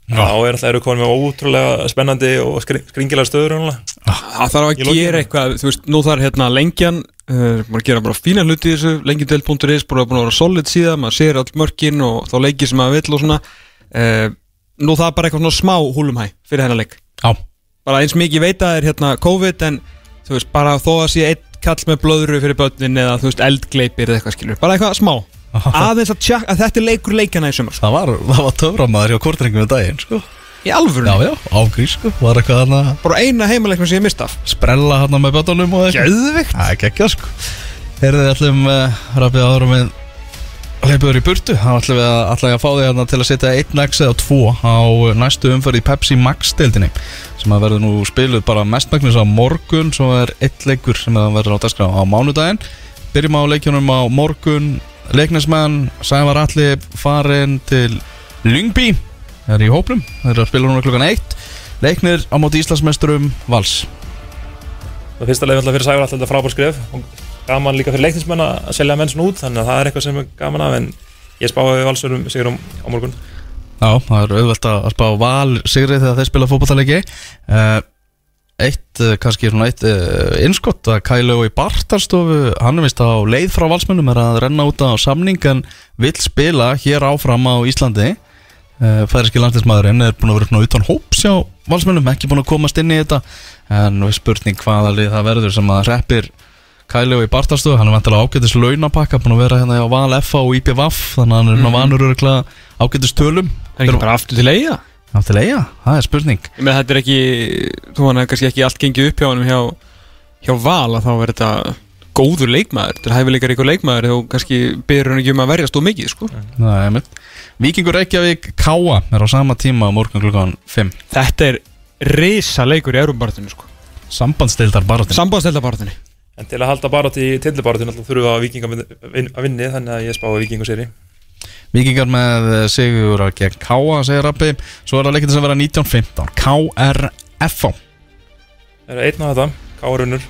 Já. þá er alltaf eru konum með ótrúlega spennandi og skring, skringilega stöður núna. Það þarf að gera eitthvað Þú veist, nú þarf hérna lengjan uh, maður gera bara fína hluti í þessu lengjudel.is bara búin að vera solid síðan, maður sér all mörkin og þá leiki sem maður vill og svona. Uh, Nú það er bara eitthvað svona smá húlumhæ fyrir hennar leik. Já, bara eins mikið ég veit að það er hérna COVID en þú veist, bara þó að sé einn kall með blöðru fyrir börnin eða þú veist, eldgleipir eða eitthvað skilur, bara eitthvað smá. Aðeins að, tjak, að þetta er leikur leikjana í sumar sko. það var, það var töframæður hjá Kortrengum í daginn, sko. Í alvöru, Já, já, ágrís, sko, var eitthvað hann að bara eina heimaleiknum sem ég mist af. Sprella hann með bötunum og eitthvað. Gjöðvikt Það er ekki sko. Heyrðu þið ætlum uh, rafið áður með hleypuður í burtu. Þá ætlum við að, ætlum við að fá þig til að setja 1x eða 2 á næstu umferð í Pepsi Max deildinni sem að verður nú spiluð bara mestmæknis á morgun svo er eitt leikur sem að verður á dagskrá á mánudaginn. Byrjum á leikjunum á morgun leiknismenn, Sævar Alli farin til Lyngby er í hóplum, þeir eru að spila núna klukkan 1 leiknir á móti Íslandsmeisturum Vals. Það fyrsta leið alltaf fyrir Sævar alltaf þetta frábær skref. Og gaman líka fyrir leiknismenn að selja menn svona út þannig að það er eitthvað sem er gaman af en ég spáði valsurum sigurum á morgun Já, það er auðvelt að spá val sigri þegar þeir spila fótballtaleiki uh, Eitt, uh, kannski svona eitt uh, innskott að Kælau í Bartarstofu hann er vist á leið frá valsmönnum er að renna út á samning en vill spila hér áfram á Íslandi. Færiski landismæðurinn er búin að vera svona utan hóps hjá valsmönnum ekki búin að komast inn í þetta. En spurning hvaða lið það verður sem að reppir Kælau í Bartarstofu, hann er vantilega ágætis launapakka, búin að vera hérna á Val FA og IPVaf, þannig að hann er mm vanur örugglega ágætis tölum er ekki bara aftur til eiga Aftur eiga, það er spurning. Ég með þetta er ekki, þú hann er kannski ekki allt gengið upp hjá hann hjá, hjá Val að þá verður þetta góður leikmaður. Þetta er hæfileikar ykkur leikmaður þú kannski byrður hann ekki um að verjast of mikið sko. Það er mitt Víkingur Reykjavík Káa er á sama tíma á morgun klukkan 5 þetta er risa leikur í Európartinu sko. Sambandstildar barátin sambandstellarbartinu en til að halda bara til tillibaratun alltaf þurfum við að vikinga að vinni þannig að ég spáði vikingu séri Víkingar með sigur að gegn Káa segir Rappi Svo er það leikinn sem vera 1915 KRFO það er einn á þetta, Kárunur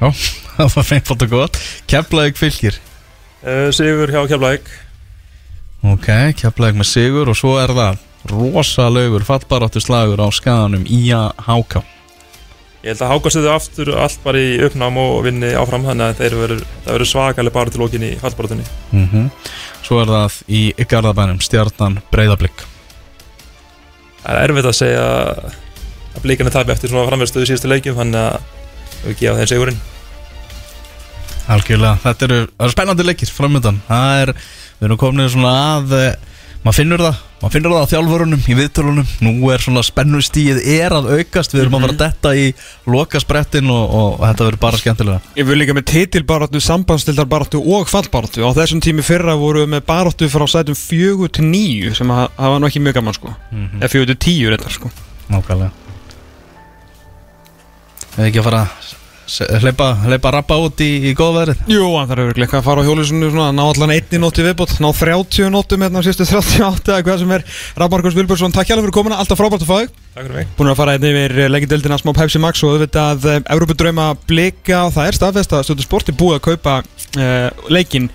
Já, það var feinfald og gott. Keflavík fylgir. Uh, Sigur hjá Keflæk Ok, Keflavík með sigur og svo er það rosalaugur fallbaráttu slagur á skaganum Ía Háká Ég held að hákast þau aftur allt bara í uppnám og vinni áfram þannig að þeir verður svakalega bara til lókin í fallbaratunni. mm Svo er það í Garðabænum Stjarnan Breiðablík Það er erfitt að segja að blíkarnir tapi eftir svona framverðstöðu síðustu leikjum þannig að við gefa þeim sigurinn. Algjörlega, þetta eru, eru spennandi leikir framöndan Það er, við erum komin svona að eh, maður finnur það, maður finnur það á þjálfurunum í viðtölunum, nú er svona spennustíð er að aukast, við erum að fara að detta í lokasprettin og, og, og þetta verður bara skemmtilega Ég vil líka með titilbaráttu, sambandstildarbaráttu og fallbaráttu. Á þessum tími fyrra voru við með baráttu frá sætum 4 til 9 sem að- var nú ekki mjög gaman sko. Eða 4 til 10 reyndar sko. Nákvæmlega. Eða ekki að fara að hleypa, hleypa rappa út í, í góðverið Jú, hann þarf örugglega eitthvað að fara á hjólusinu svona Ná allan einni nótti viðbót, ná 30 nóttum hérna á síðustu 38 eða hvað sem er. Rafmarkus Vilbjörnsson, takk hjálpa fyrir komuna, alltaf frábært að fá þig. Takk fyrir mig. Búin að fara hérna yfir leggindöldina smá Pepsi Max og auðvitað Európa-drauma blika og það er staðfest að Stöðu Sport er búið að kaupa uh, leikinn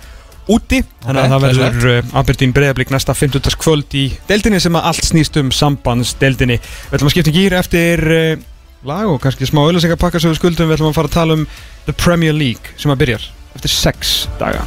úti. Þannig að Ok, það verður uh, Aberdeen breyðablík næsta 50. kvöld í deildinni sem að allt snýst um sambandsdeildinni. Við ætlum að skipta gýr eftir uh, lag og kannski smá auðlýsingapakka sem við skuldum. Við ætlum að fara að tala um The Premier League sem að byrjar eftir 6 daga